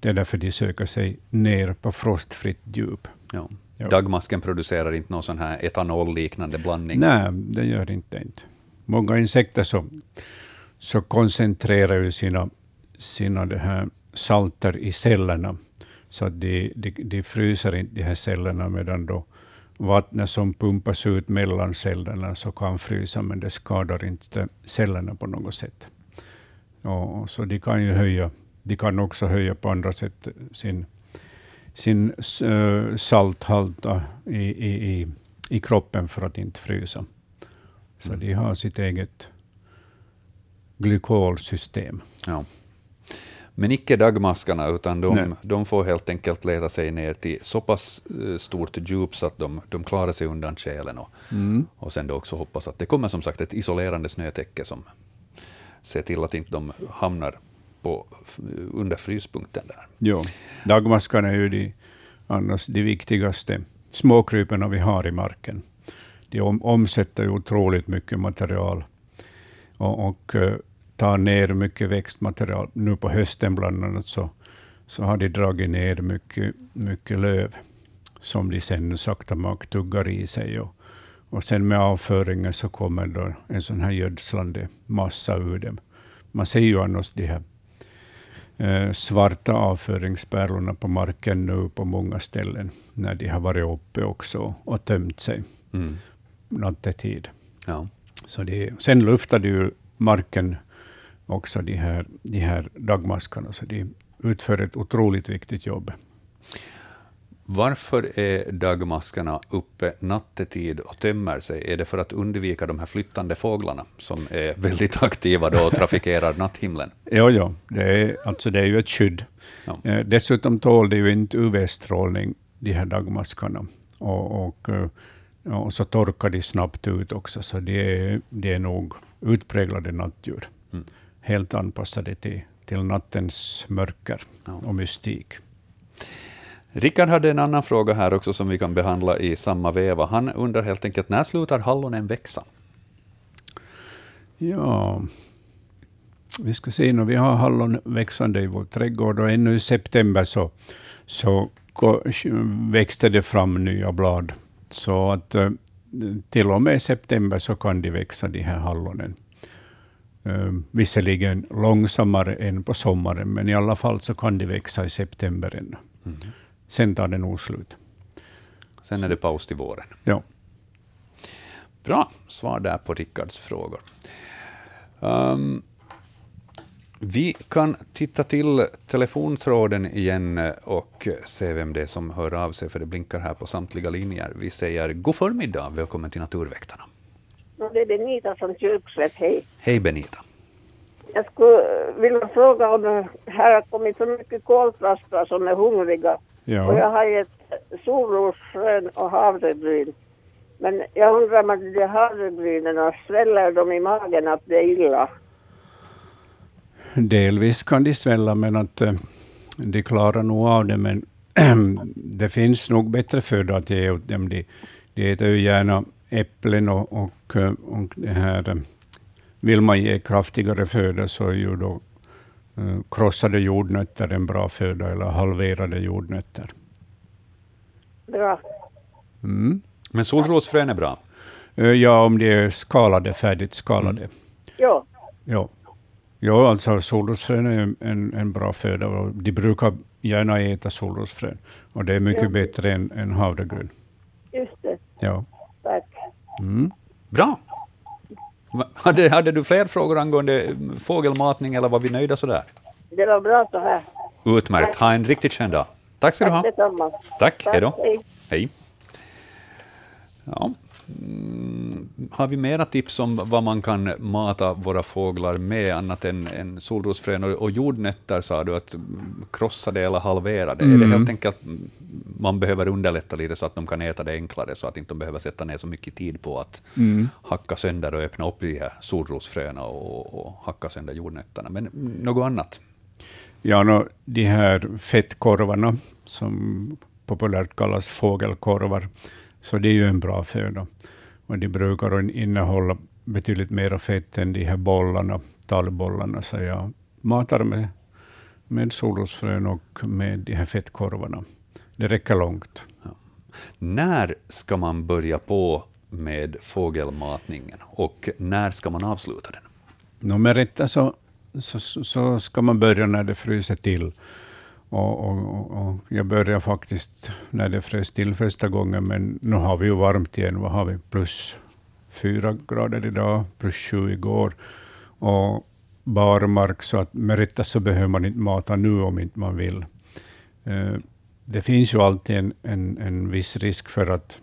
Det är därför de söker sig ner på frostfritt djup. Ja. Dagmasken producerar inte någon sån här etanolliknande blandning? Nej, det gör inte inte. Många insekter så, så koncentrerar ju sina, sina det här salter i cellerna, så att de, de, de fryser inte de här cellerna, medan då vattnet som pumpas ut mellan cellerna så kan frysa, men det skadar inte cellerna på något sätt. Och, så de kan ju höja, de kan också höja på andra sätt sin, sin eh, salthalt i, i, i, i kroppen för att inte frysa. Så Mm. de har sitt eget glykolsystem. Ja. Men icke dagmaskarna, utan de, Nej. de får helt enkelt leda sig ner till så pass eh, stort djup så att de, de klarar sig undan tjälen. Och, och sen då också hoppas att det kommer som sagt ett isolerande snötäcke som ser till att inte de hamnar på, under fryspunkten. Där. Jo, dagmaskarna är ju de, annars de viktigaste småkrypen vi har i marken. De omsätter ju otroligt mycket material och, och eh, tar ner mycket växtmaterial. Nu på hösten bland annat så, så har de dragit ner mycket, mycket löv som de sen sakta mak tuggar i sig. Och, och sen med avföringen så kommer då en sån här gödslande massa ur dem. Man ser ju annars de här eh, svarta avföringspärlorna på marken nu på många ställen, när de har varit uppe också och tömt sig mm nattetid. Ja. Så det, sen luftar det ju marken också, de här, de här dagmaskarna, så de utför ett otroligt viktigt jobb. Varför är dagmaskarna uppe nattetid och tömmer sig? Är det för att undvika de här flyttande fåglarna som är väldigt aktiva då och trafikerar natthimlen? Ja, ja. Det, är, alltså det är ju ett skydd. Ja. Eh, dessutom tål det ju inte UV-strålning, de här dagmaskarna. Och, och, eh, och, så torkar de snabbt ut också, så det är, det är nog utpräglade nattdjur. Mm. Helt anpassade till, till nattens mörker ja. och mystik. Rickard hade en annan fråga här också som vi kan behandla i samma veva. Han undrar helt enkelt, när slutar hallonen växa? Ja, vi ska se, när vi har hallon växande i vår trädgård och ännu i september så, så växte det fram nya blad. Så att eh, till och med september så kan de växa, de här hallonen. Uh, visserligen långsammare än på sommaren, men i alla fall så kan de växa i september ännu. Mm. Sen tar det nog slut. Sen är det paus till våren. Ja. Bra svar där på Rickards frågor. Um, vi kan titta till telefontråden igen och se vem det är som hör av sig, för det blinkar här på samtliga linjer. Vi säger god förmiddag, välkommen till Naturväktarna. Det är Benita från Kyrkslätt, hej. Hej Benita. Jag skulle vilja fråga om det här har kommit så mycket koltrastar som är hungriga Ja. Och jag har gett solrosfrön och havregryn. Men jag undrar om de havregrynen sväller de i magen att det är illa? Delvis kan de svälla, men att eh, de klarar nog av det. Men det finns nog bättre föda att ge åt dem. De, de äter ju gärna äpplen och, och, eh, och det här. Eh, vill man ge kraftigare föda så är ju då krossade jordnötter en bra föda, eller halverade jordnötter. Bra. Mm. Men solrosfrön är bra? Ja, om de är skalade, färdigt skalade. Mm. Ja. ja. Ja, alltså solrosfrön är en, en bra föda. Och de brukar gärna äta solrosfrön. Och det är mycket ja. bättre än, än havregryn. Just det. Ja. Tack. Mm. Bra. Hade, hade du fler frågor angående fågelmatning eller var vi nöjda sådär? Det var bra så här. Utmärkt. Ha en riktigt skön dag. Tack ska du ha. Tack, Tack. hej då. Hej. hej. Ja. Mm, har vi mera tips om vad man kan mata våra fåglar med, annat än, än solrosfrön och, och jordnötter, sa du, att krossade eller halverade? Mm. Är det helt enkelt man behöver underlätta lite så att de kan äta det enklare, så att inte de behöver sätta ner så mycket tid på att mm. hacka sönder och öppna upp de här solrosfröna och, och hacka sönder jordnötterna. Men något annat? Ja, no, de här fettkorvarna, som populärt kallas fågelkorvar, så det är ju en bra föda. Och de brukar innehålla betydligt mer fett än de här bollarna, tallbollarna, så jag matar med, med solrosfrön och med de här fettkorvarna. Det räcker långt. Ja. När ska man börja på med fågelmatningen och när ska man avsluta den? No, med rätta så, så, så ska man börja när det fryser till. Och, och, och, jag började faktiskt när det frös till första gången, men nu har vi ju varmt igen. Vad har vi? Plus fyra grader idag, plus sju igår. Och barmark, så att med rätta så behöver man inte mata nu om inte man vill. Eh, det finns ju alltid en, en, en viss risk för att,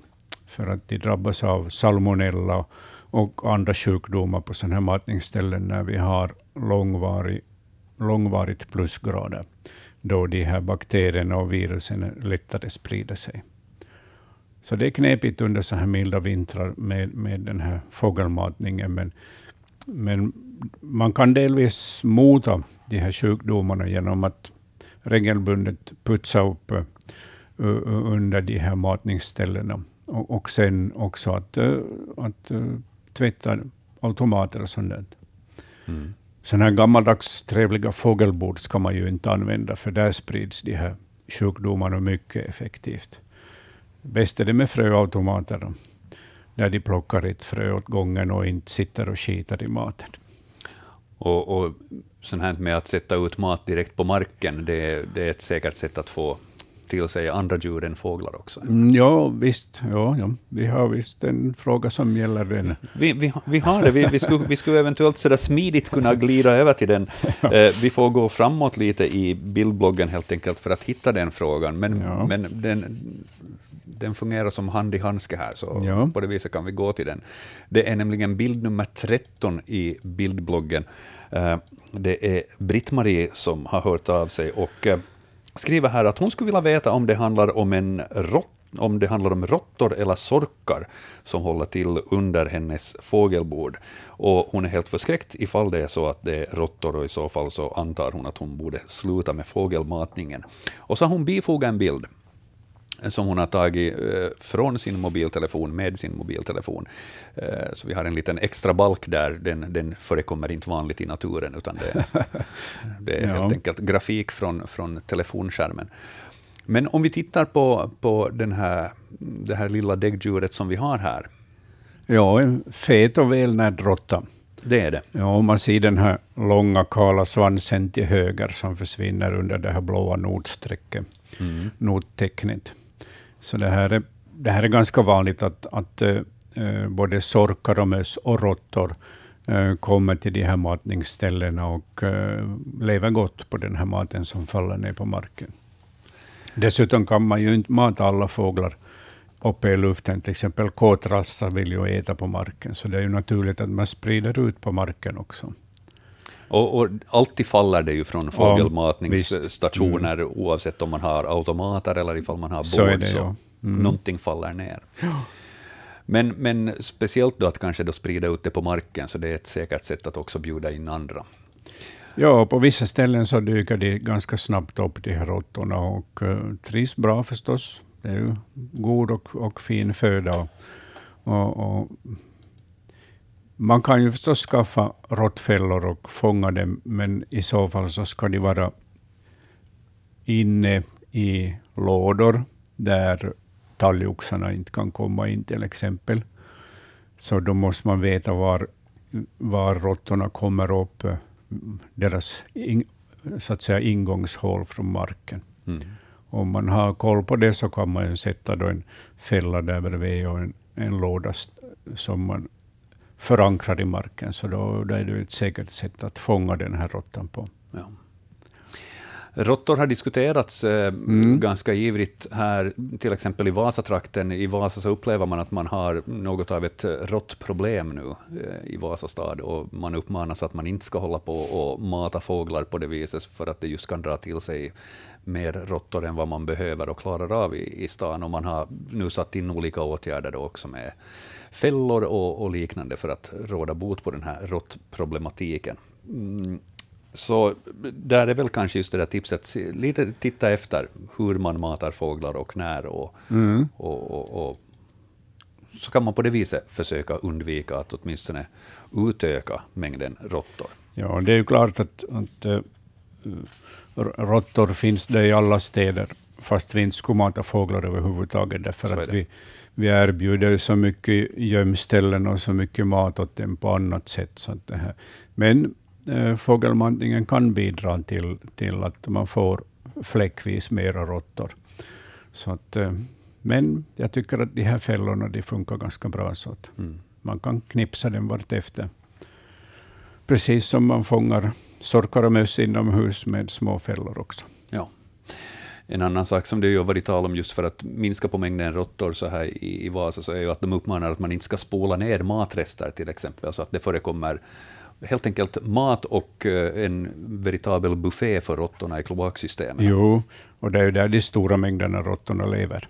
för att de drabbas av salmonella och andra sjukdomar på sådana här matningsställen när vi har långvarig, långvarigt plusgrader, då de här bakterierna och virusen lättare sprider sig. Så det är knepigt under så här milda vintrar med, med den här fågelmatningen, men men man kan delvis mota de här sjukdomarna genom att regelbundet putsa upp eh, under de här matningsställena. Och, och sen också att, eh, att eh, tvätta automater och sånt där. Mm. Sådana här gammaldags trevliga fågelbord ska man ju inte använda, för där sprids de här sjukdomarna mycket effektivt. Bäst är det med fröautomater, där de plockar ett frö åt gången och inte sitter och skitar i maten. Och, och sånt här med att sätta ut mat direkt på marken, det, det är ett säkert sätt att få till sig andra djur än fåglar också? Mm, ja, visst. Ja, ja. Vi har visst en fråga som gäller den. Vi, vi, vi har det. Vi, vi, skulle, vi skulle eventuellt så smidigt kunna glida över till den. Eh, vi får gå framåt lite i bildbloggen helt enkelt för att hitta den frågan. Men, ja. men den, den fungerar som hand i handske här, så ja. på det viset kan vi gå till den. Det är nämligen bild nummer 13 i bildbloggen. Eh, det är Britt-Marie som har hört av sig och eh, skriver här att hon skulle vilja veta om det handlar om en rott om det handlar om råttor eller sorkar som håller till under hennes fågelbord. Och hon är helt förskräckt ifall det är så att det är råttor och i så fall så antar hon att hon borde sluta med fågelmatningen. Och så har hon bifogat en bild som hon har tagit eh, från sin mobiltelefon med sin mobiltelefon. Eh, så vi har en liten extra balk där, den, den förekommer inte vanligt i naturen, utan det, det är ja. helt enkelt grafik från, från telefonskärmen. Men om vi tittar på, på den här, det här lilla däggdjuret som vi har här. Ja, en fet och välnärd råtta. Det är det. Ja, om man ser den här långa kala svansen till höger som försvinner under det här blåa notstrecket, mm. nottecknet. Så det här är, det här är ganska vanligt att, att eh, eh, både sorkar och möss och råttor eh, kommer till de här matningsställena och eh, lever gott på den här maten som faller ner på marken. Dessutom kan man ju inte mata alla fåglar uppe i luften. Till exempel kåtrassar vill ju äta på marken, så det är ju naturligt att man sprider ut på marken också. Och, och alltid faller det ju från fågelmatningsstationer, ja, mm. oavsett om man har automater eller ifall man har så båt. Så ja. mm. Någonting faller ner. Men, men speciellt då att kanske då sprida ut det på marken, så det är ett säkert sätt att också bjuda in andra. Ja, på vissa ställen så dyker de ganska snabbt upp, de här råttorna, och uh, trivs bra förstås. Det är ju god och, och fin föda. Och, och, man kan ju förstås skaffa råttfällor och fånga dem, men i så fall så ska de vara inne i lådor där talgoxarna inte kan komma in till exempel. Så då måste man veta var, var råttorna kommer upp, deras in, så att säga, ingångshål från marken. Mm. Om man har koll på det så kan man sätta då en fälla där bredvid och en, en låda som man förankrad i marken, så då, då är det ett säkert sätt att fånga den här råttan på. Ja. Råttor har diskuterats eh, mm. ganska ivrigt här, till exempel i Vasatrakten. I Vasa så upplever man att man har något av ett råttproblem nu eh, i Vasastad, och man uppmanas att man inte ska hålla på och mata fåglar på det viset, för att det just kan dra till sig mer råttor än vad man behöver och klarar av i, i stan. Och man har nu satt in olika åtgärder också med fällor och, och, liknande för att råda bot på den här råttproblematiken. Mm. Så där är väl kanske just det där tipset, lite titta efter hur man matar fåglar och när, och, mm. och, och, och, så kan man på det viset försöka undvika att åtminstone utöka mängden råttor. Ja, det är ju klart att, att uh, råttor finns det i alla städer, fast vi inte skulle mata fåglar överhuvudtaget, därför att vi, vi erbjuder så mycket gömställen och så mycket mat åt dem på annat sätt. Så det här. Men äh, fågelmatningen kan bidra till, till att man får fläckvis mera råttor. Så att, äh, men jag tycker att de här fällorna de funkar ganska bra, så att mm. man kan knipsa dem vartefter. Precis som man fångar sorkar och möss inomhus med små fällor också. En annan sak som det har varit tal om just för att minska på mängden råttor så här i, i Vasa, så är ju att de uppmanar att man inte ska spola ner matrester till exempel, så att det förekommer helt enkelt mat och eh, en veritabel buffé för råttorna i kloaksystemet. Jo, och det är ju där de stora mängderna råttorna lever.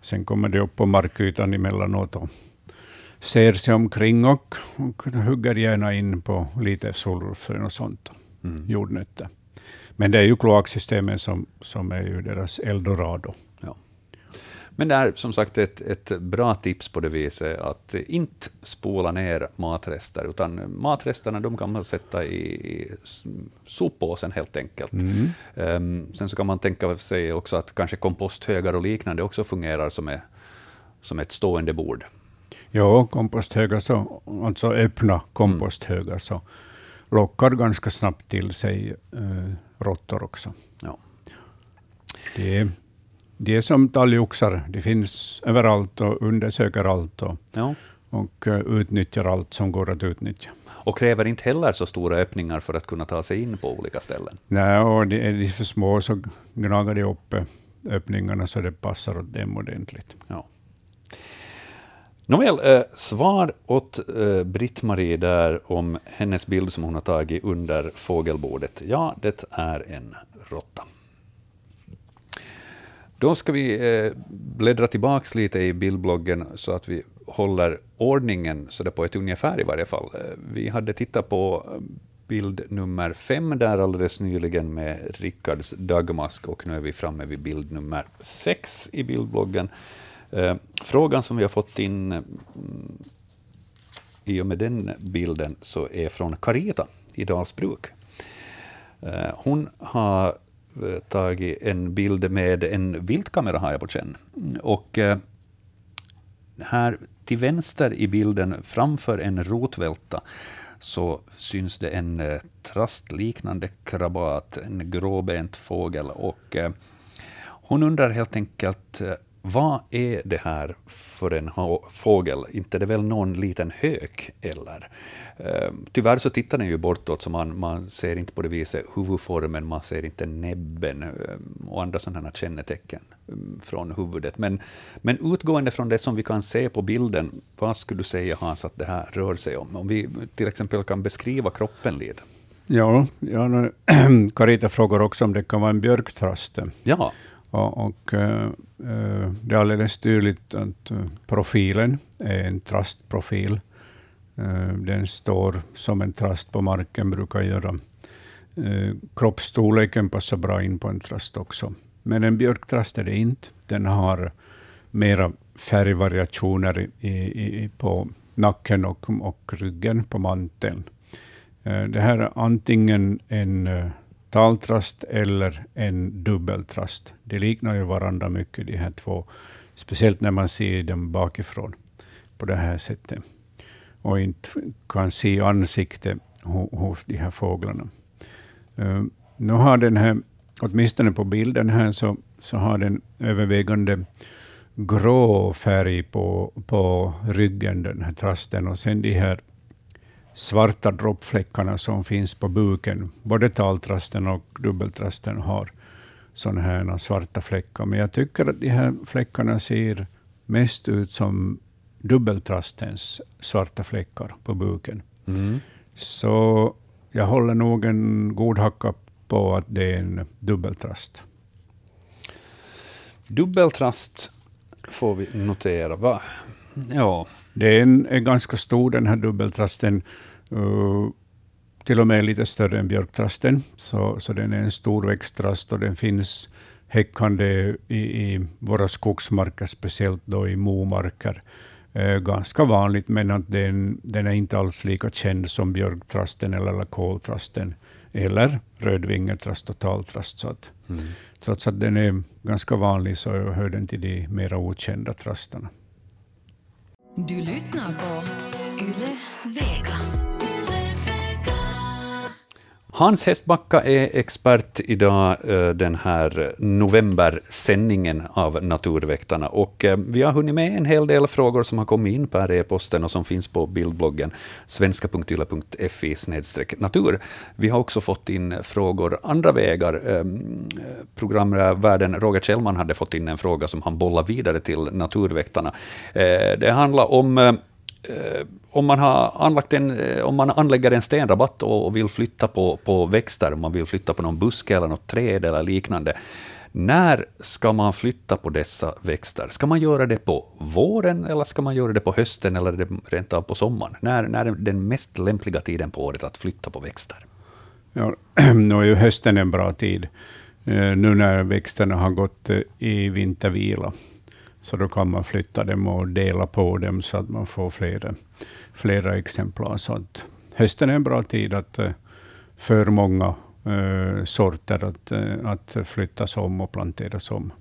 Sen kommer de upp på markytan emellanåt och ser sig omkring och, och hugger gärna in på lite solrosfrön och sånt, mm. jordnötter. Men det är ju kloaksystemen som, som är ju deras eldorado. Ja. Men det är som sagt ett, ett bra tips på det viset att inte spola ner matrester, utan matresterna de kan man sätta i soppåsen helt enkelt. Mm. Um, sen så kan man tänka sig också att kanske komposthögar och liknande också fungerar som, är, som ett stående bord. Ja, komposthögar, så, alltså öppna komposthögar, mm. så lockar ganska snabbt till sig uh, råttor också. Ja. Det, det är som talgoxar, de finns överallt och undersöker allt och, ja. och uh, utnyttjar allt som går att utnyttja. Och kräver inte heller så stora öppningar för att kunna ta sig in på olika ställen? Nej, och de, är de för små så gnagar de upp öppningarna så det passar åt dem ordentligt. Ja. Nåväl, eh, svar åt eh, Britt-Marie där om hennes bild som hon har tagit under fågelbordet. Ja, det är en råtta. Då ska vi eh, bläddra tillbaka lite i bildbloggen så att vi håller ordningen så det på ett ungefär i varje fall. Eh, vi hade tittat på eh, bild nummer fem där alldeles nyligen med Rickards dagmask och nu är vi framme vid bild nummer sex i bildbloggen. Eh, frågan som vi har fått in mm, i och med den bilden så är från Carita i Dalsbruk. Eh, hon har eh, tagit en bild med en viltkamera har jag på känn. Och eh, här till vänster i bilden, framför en rotvälta, så syns det en trastliknande krabat, en gråbent fågel. Och hon undrar helt enkelt vad är det här för en fågel? Inte är det väl någon liten hök, eller? Ehm, tyvärr så tittar den ju bortåt, så man, man ser inte på det viset huvudformen, man ser inte näbben ehm, och andra sådana kännetecken ehm, från huvudet. Men, men utgående från det som vi kan se på bilden, vad skulle du säga Hans att det här rör sig om? Om vi till exempel kan beskriva kroppen lite. Ja, ja Carita frågar också om det kan vara en björktraste. Ja. Och, och uh, det är alldeles tydligt att eh, profilen är en trastprofil. Uh, den står som en trast på marken, brukar göra. Kroppsstorleken passar bra in på en trast också. Men en björktrast är det inte. Den har mera färgvariationer i, i, på nacken och, och ryggen på manteln. Det här är antingen en taltrast eller en dubbeltrast. De liknar ju varandra mycket, de här två. Speciellt när man ser dem bakifrån på det här sättet. Och inte kan se ansiktet hos de här fåglarna. Uh, nu har den här, åtminstone på bilden här, så, så har den övervägande grå färg på, på ryggen, den här trasten, och sen de här svarta droppfläckarna som finns på buken. Både taltrasten och dubbeltrasten har sådana här svarta fläckar. Men jag tycker att de här fläckarna ser mest ut som dubbeltrastens svarta fläckar på buken. Mm. Så jag håller nog en god hacka på att det är en dubbeltrast. Dubbeltrast får vi notera. Va? Ja. Det är, ganska stor den här dubbeltrasten. Uh, till och med lite större än björktrasten. Så, så den är en stor växttrast och den finns häckande i, i våra skogsmarker, speciellt då i momarker. Uh, ganska vanligt, men att den, den är inte alls lika känd som björktrasten eller lakoltrasten eller rödvingetrast och taltrast. Så att, mm. Trots att den är ganska vanlig så hör den till de mera okända trastarna. Du lyssnar på Yle Hans Hestbacka är expert idag, eh, den här novembersändningen av Naturväktarna. Och eh, vi har hunnit med en hel del frågor som har kommit in per e-posten och som finns på bildbloggen svenska.yle.fi natur. Vi har också fått in frågor andra vägar. Ehm, programvärden Roger Kjellman hade fått in en fråga som han bollar vidare till Naturväktarna. Eh, det handlar om om man, har anlagt en, eh, om man anlägger en stenrabatt och vill flytta på, på växter, om man vill flytta på någon buske eller något träd eller liknande, När ska man flytta på dessa växter? Ska man göra det på våren, eller ska man göra det på hösten, eller rent av på sommaren? När, när är den mest lämpliga tiden på året att flytta på växter? Ja, nu är ju hösten en bra tid. Eh, nu när växterna har gått eh, i vintervila, så då kan man flytta dem och dela på dem så att man får flera, flera exemplar. Så att hösten är en bra tid att, eh, för många uh, sorter att, eh, att flyttas om och planteras om.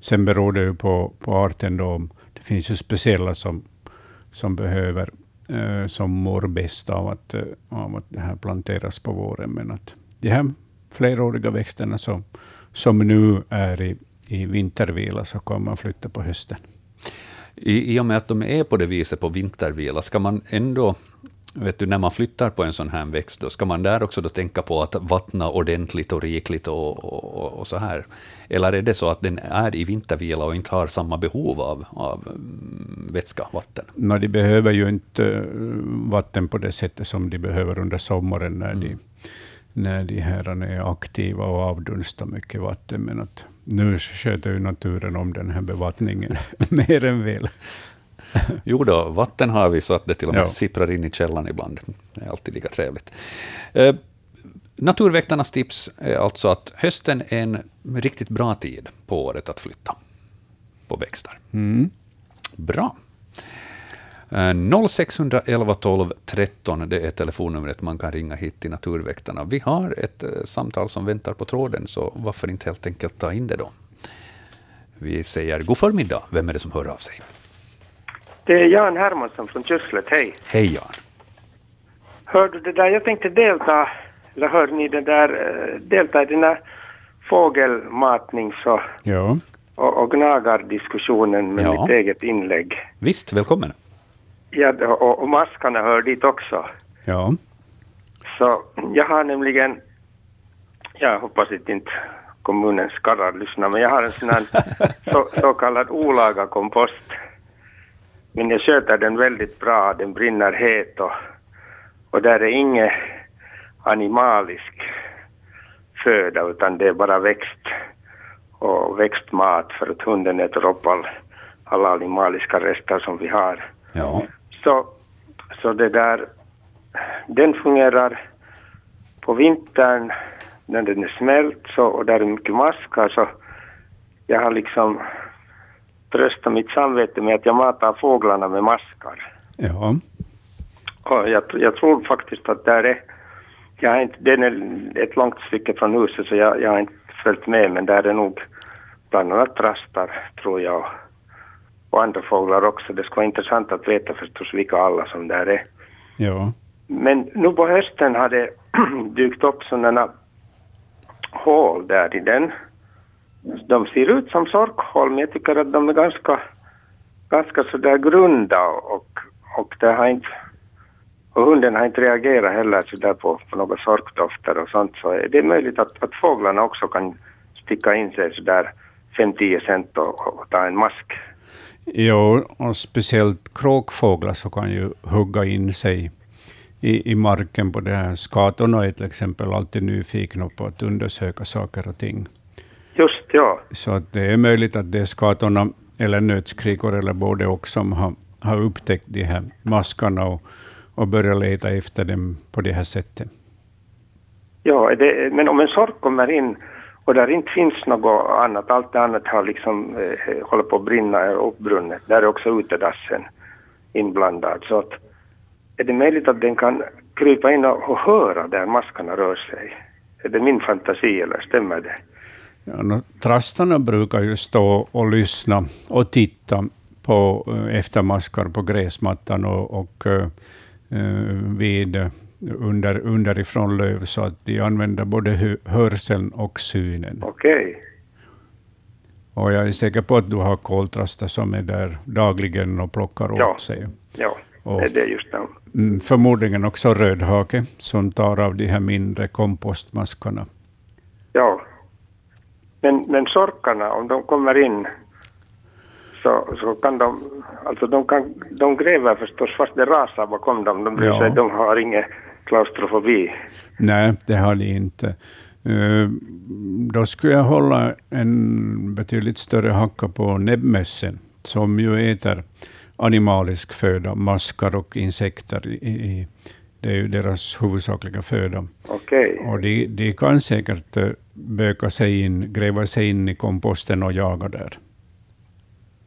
Sen beror det ju på, på arten. Då. Det finns ju speciella som, som behöver som mår bäst av att, av att det här planteras på våren. Men att de här fleråriga växterna som, som nu är i, i vintervila, så kan man flytta på hösten. I, I och med att de är på det viset på vintervila, ska man ändå vet du, när man flyttar på en sån här växt, då ska man där också då tänka på att vattna ordentligt och rikligt och, och, och, så här? Eller är det så att den är i vintervila och inte har samma behov av, av mm, vätska, vatten? No, de behöver ju inte eh, vatten på det sättet som de behöver under sommaren när mm. de när de här är aktiva och avdunstar mycket vatten. Men att nu sköter ju naturen om den här bevattningen mer än väl. jo då, vatten har vi så att det till och med ja. sipprar in i källan ibland. Det är alltid lika trevligt. Eh, Naturväktarnas tips är alltså att hösten är en riktigt bra tid på året att flytta på växter. Mm. Bra. 0611 12 13, det är telefonnumret man kan ringa hit till Naturväktarna. Vi har ett eh, samtal som väntar på tråden, så varför inte helt enkelt ta in det då? Vi säger god förmiddag. Vem är det som hör av sig? Det är Jan Hermansson från Kysslet. Hej. Hej Jan. Hör du det där, jag tänkte delta, eller hör ni det där, eh, delta i den där fågelmatnings och, ja. och, och gnagardiskussionen med ja. mitt eget inlägg. Visst, välkommen. Ja, och, och maskarna hör dit också. Ja. Så jag har nämligen, jag hoppas att inte kommunens karlar lyssnar, men jag har en sån här så, så kallad olaga kompost. Men jag sköter den väldigt bra, den brinner het och, och där är inget animalisk föda utan det är bara växt och växtmat för att hunden äter upp all, alla animaliska rester som vi har. Ja. Så, så det där, den fungerar på vintern när den är smält så, och där är mycket maskar så jag har liksom tröstat mitt samvete med att jag matar fåglarna med maskar. Ja. Och jag, jag tror faktiskt att där är, jag har inte, den är ett långt stycke från huset så jag, jag har inte följt med men där är nog bland annat trastar tror jag och andra fåglar också. Det skulle vara intressant att veta förstås vilka alla som där är. Ja. Men nu på hösten har det dykt upp sådana hål där i den. De ser ut som sorkhål men jag tycker att de är ganska, ganska sådär grunda och, och det har inte och hunden har inte reagerat heller sådär på, på några sorkdofter och sånt så det är möjligt att, att fåglarna också kan sticka in sig sådär 5-10 cent och, och ta en mask Jo, och speciellt kråkfåglar så kan ju hugga in sig i, i marken på det här. Skatorna är till exempel alltid nyfikna på att undersöka saker och ting. Just ja. Så att det är möjligt att det är skatorna eller nötskrikor eller både och som har, har upptäckt de här maskarna och, och börjat leta efter dem på det här sättet. Ja, det, men om en sork kommer in och där inte finns något annat, allt det annat har liksom eh, hållit på att brinna och uppbrunnet. Där är också utedassen inblandad. Så att är det möjligt att den kan krypa in och, och höra där maskarna rör sig? Är det min fantasi eller stämmer det? Ja, no, trastarna brukar ju stå och lyssna och titta på, eh, efter maskar på gräsmattan och, och eh, eh vid under, underifrån löv, så att de använder både hörseln och synen. Okej. Okay. Och jag är säker på att du har koltrastar som är där dagligen och plockar åt ja. sig. Ja, och det är just det. Mm, förmodligen också rödhake som tar av de här mindre kompostmaskarna. Ja. Men, men sorkarna, om de kommer in så, så kan de, alltså de, kan, de gräver förstås fast det rasar bakom dem. De, ja. de har inget klaustrofobi. Nej, det har de inte. Eh, då skulle jag hålla en betydligt större hacka på näbbmössen, som ju äter animalisk föda, maskar och insekter. I, det är ju deras huvudsakliga föda. Okay. Och de, de kan säkert eh, böka sig in, gräva sig in i komposten och jaga där.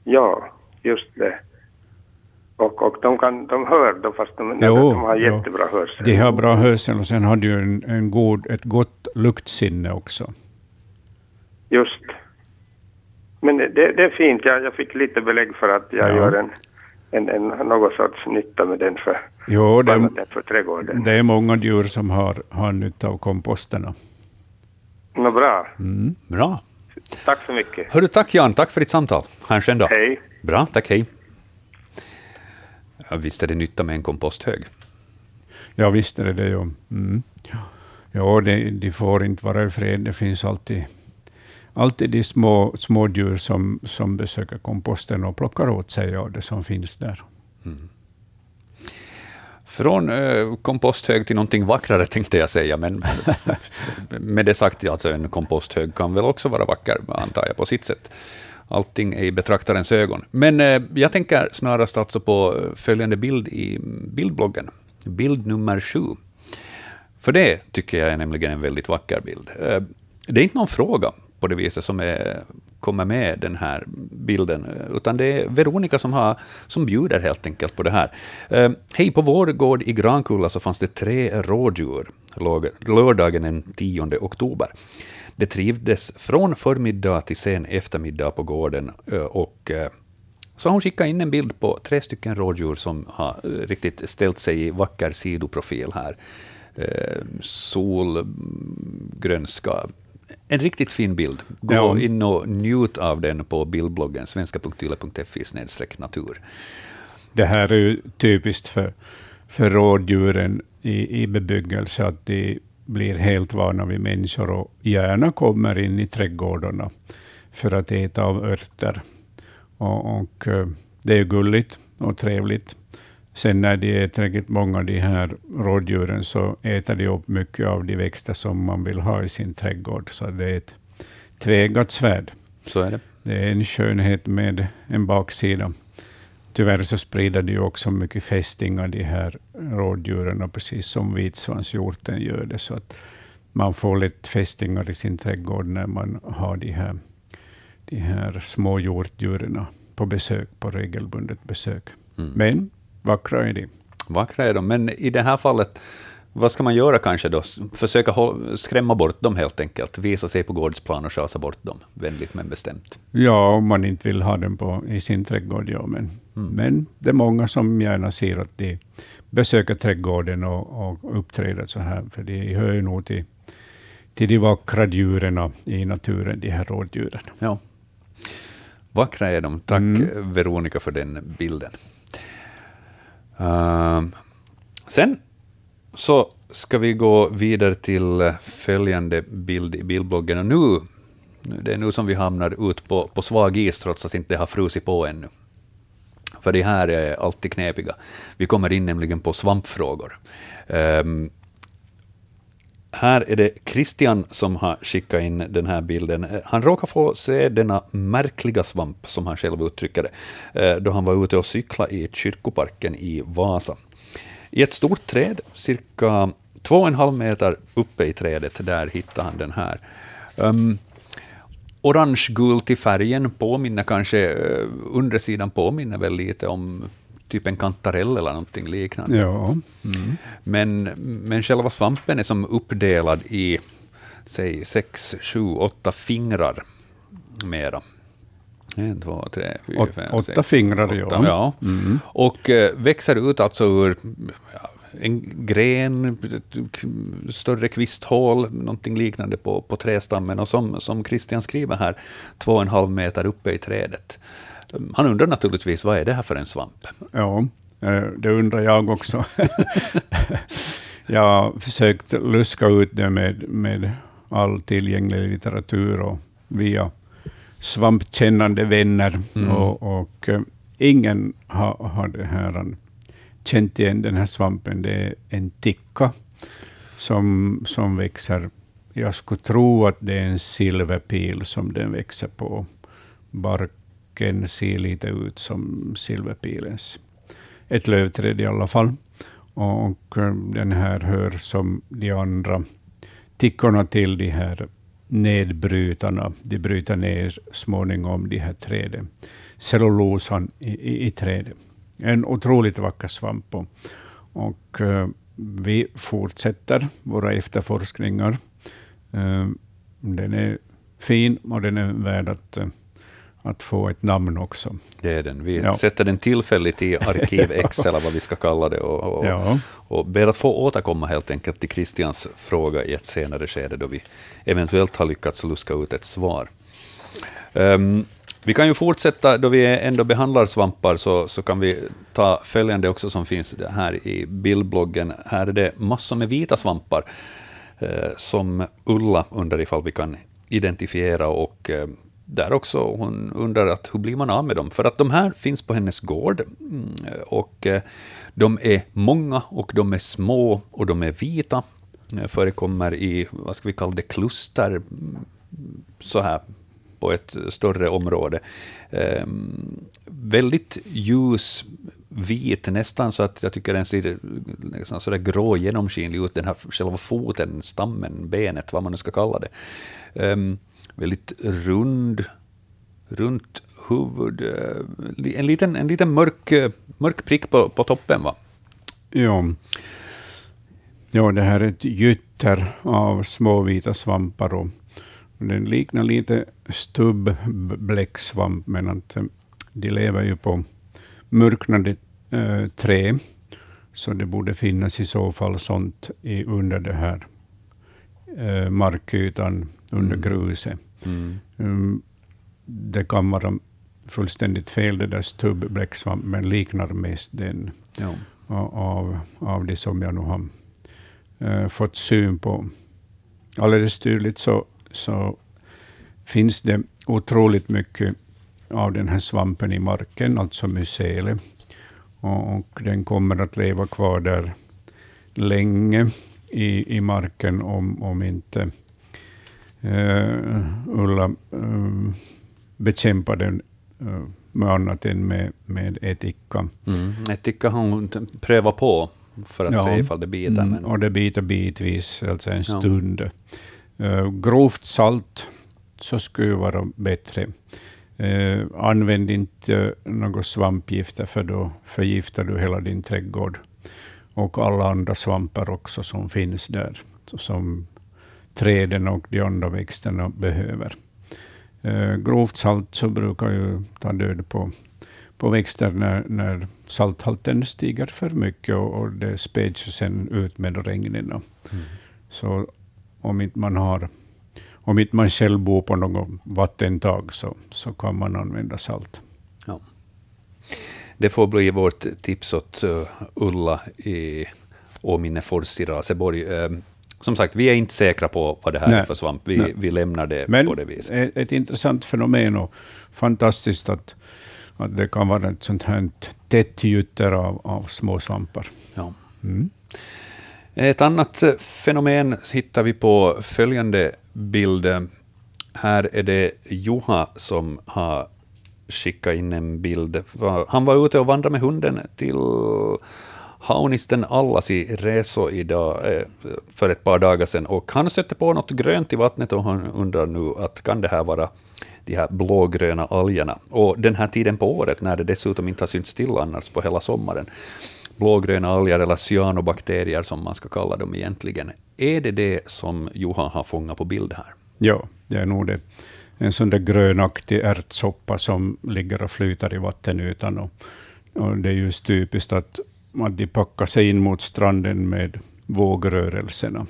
Ja, just det. Och, och de, kan, de hör då fast de, jo, de har jättebra jo. hörsel. De har bra hörsel och sen har de ju en, en god, ett gott luktsinne också. Just. Men det, det är fint. Jag, jag fick lite belägg för att jag ja. gör en, en, en, någon sorts nytta med den för, jo, det, för trädgården. Det är många djur som har, har nytta av komposterna. Nå, bra. Mm, bra. Tack så mycket. Hörru, tack Jan, tack för ditt samtal. Ha en skön dag. Hej. Bra, tack, hej. Ja, visst är det nytta med en komposthög? Ja, visst är det det. Ja, mm. ja det, de får inte vara i fred. Det finns alltid, alltid de små, små djur som, som besöker komposten och plockar åt sig av det som finns där. Mm. Från eh, komposthög till någonting vackrare tänkte jag säga, men med det sagt, alltså en komposthög kan väl också vara vacker, antar jag, på sitt sätt. Allting är i betraktarens ögon. Men eh, jag tänker snarast alltså på eh, följande bild i mm, bildbloggen, bild nummer sju. För det tycker jag är nämligen en väldigt vacker bild. Eh, det är inte någon fråga på det viset som är, kommer med den här bilden, eh, utan det är Veronica som, har, som bjuder helt enkelt på det här. Eh, Hej, på vår gård i Grankulla så fanns det tre rådjur lördagen den 10 oktober. Det trivdes från förmiddag till sen eftermiddag på gården eh, och eh, så hon skickat in en bild på tre stycken rådjur som har eh, riktigt ställt sig i vacker sidoprofil här. Solgrönska. En riktigt fin bild. Gå ja. in och njut av den på bildbloggen svenska.yle.fi natur. Det här är ju typiskt för, för rådjuren i, i bebyggelse, att de blir helt vana vid människor och gärna kommer in i trädgårdarna för att äta av örter. Och, och eh, det är gulligt och trevligt. Sen när de är tillräckligt många, de här rådjuren, så äter de upp mycket av de växter som man vill ha i sin trädgård. Så det är ett tveeggat svärd. Så är det. Det är en skönhet med en baksida. Tyvärr så sprider de ju också mycket fästingar, de här rådjuren, precis som vitsvanshjorten gör det. Så att man får lätt fästingar i sin trädgård när man har de här, de här små hjortdjuren på besök, på regelbundet besök. Mm. Men vackra är de. Vackra är de, men i det här fallet vad ska man göra kanske då? Försöka skrämma bort dem helt enkelt, visa sig på gårdsplan och schasa bort dem, vänligt men bestämt. Ja, om man inte vill ha dem på, i sin trädgård, ja. Men, mm. men det är många som gärna ser att de besöker trädgården och, och uppträder så här, för de hör ju nog till, till de vackra djuren i naturen, de här rådjuren. Ja. Vackra är de. Tack mm. Veronica för den bilden. Uh, sen så ska vi gå vidare till följande bild i bildbloggen. Och nu, det är nu som vi hamnar ut på, på svag is, trots att det inte har frusit på ännu. För det här är alltid knepiga. Vi kommer in nämligen på svampfrågor. Um, här är det Christian som har skickat in den här bilden. Eh, han råkar få se denna märkliga svamp, som han själv uttrycker det, eh, då han var ute och cyklade i kyrkoparken i Vasa. I ett stort träd, cirka två och en halv meter uppe i trädet, där hittade han den här. Um, Orange-gul till färgen, påminner kanske, uh, undersidan påminner väl lite om typ en kantarell eller någonting liknande. Ja. Mm. Men, men själva svampen är som uppdelad i säg sex, sju, åtta fingrar mera. En, två, tre, fyra, Åt, fem, Åtta sex, fingrar, åtta, ja. ja. Mm. Och eh, växer ut alltså ur ja, en gren, större kvisthål, någonting liknande på, på trästammen. Och som, som Christian skriver här, två och en halv meter uppe i trädet. Han undrar naturligtvis, vad är det här för en svamp? Ja, eh, det undrar jag också. jag har försökt luska ut det med, med all tillgänglig litteratur och via svampkännande vänner. Mm. Och, och uh, ingen har, har det här, känt igen den här svampen. Det är en ticka som, som växer jag skulle tro att det är en silverpil som den växer på. Barken ser lite ut som silverpilens. Ett lövträd i alla fall. Och eh, den här hör som de andra tickorna till de här nedbrytarna. De bryter ner småningom de här träden. Cellulosan i, i, i trädet. En otroligt vacker svamp. Och, och eh, vi fortsätter våra efterforskningar. Eh, den är fin och den är värd att eh, att få ett namn också. Det är den. Vi ja. sätter den tillfälligt i arkiv X, eller vad vi ska kalla det, och, och, ja. och ber att få återkomma helt enkelt till Christians fråga i ett senare skede, då vi eventuellt har lyckats luska ut ett svar. Um, vi kan ju fortsätta, då vi ändå behandlar svampar, så, så kan vi ta följande också som finns här i bildbloggen. Här är det massor med vita svampar, eh, som Ulla undrar ifall vi kan identifiera och eh, där också. Hon undrar att hur blir man av med dem? För att de här finns på hennes gård. Mm, och eh, de är många och de är små och de är vita. Eh, förekommer i, vad ska vi kalla det, kluster mm, så här på ett större område. Eh, väldigt ljus vit, nästan så att jag tycker den ser nästan sådär grå genomskinlig ut, den här själva foten, stammen, benet, vad man nu ska kalla det. Um, väldigt rund, runt huvud. Eh, en liten, en liten mörk, eh, mörk prick på, på toppen, va? Ja. ja, det här är ett gytter av små vita svampar. Och den liknar lite stubbbläcksvamp, men att eh, de lever ju på mörknade äh, trä, så det borde finnas i så fall sånt i, under det här äh, markytan, under mm. gruset. Mm. Um, det kan vara fullständigt fel, det där stubbbläcksvamp, men liknar mest den ja. av, av det som jag nu har uh, fått syn på. Alldeles tydligt så, så finns det otroligt mycket av den här svampen i marken, alltså mycele. Och, och den kommer att leva kvar där länge i, i marken om, om inte uh, Ulla uh, bekämpa den uh, med annat än med, med etika. Mm. Etika har hon prövat på för att ja. se ifall det biter. Mm, och det biter bitvis, alltså en stund. Ja. Uh, grovt salt så skulle vara bättre. Uh, använd inte några svampgifter, för då förgiftar du hela din trädgård. Och alla andra svampar också som finns där, som träden och de andra växterna behöver. Eh, grovt salt så brukar ju ta död på, på växter när, när salthalten stiger för mycket och, och det späds sen ut med regnen. Mm. Så om inte man har om inte man själv bor på något vattentag så, så kan man använda salt. Ja. Det får bli vårt tips åt uh, Ulla i Åminnefors i Raseborg. Som sagt, vi är inte säkra på vad det här Nej. är för svamp. Vi, vi lämnar det Men på det viset. Ett, ett intressant fenomen och fantastiskt att, att det kan vara ett sånt här tätt gytter av, av små svampar. Ja. Mm. Ett annat fenomen hittar vi på följande bild. Här är det Juha som har skickat in en bild. Han var ute och vandrade med hunden till Haunisten Allasi Reso idag, eh, för ett par dagar sedan, och han stötte på något grönt i vattnet och han undrar nu att kan det här vara de här blågröna algerna? Och den här tiden på året, när det dessutom inte har synts till annars på hela sommaren, blågröna alger eller cyanobakterier som man ska kalla dem egentligen. Är det det som Johan har fångat på bild här? Ja, det är nog det. En sån där grönaktig ärtsoppa som ligger och flyter i vattenytan. Och, och det är just typiskt att att de packar sig in mot stranden med vågrörelserna.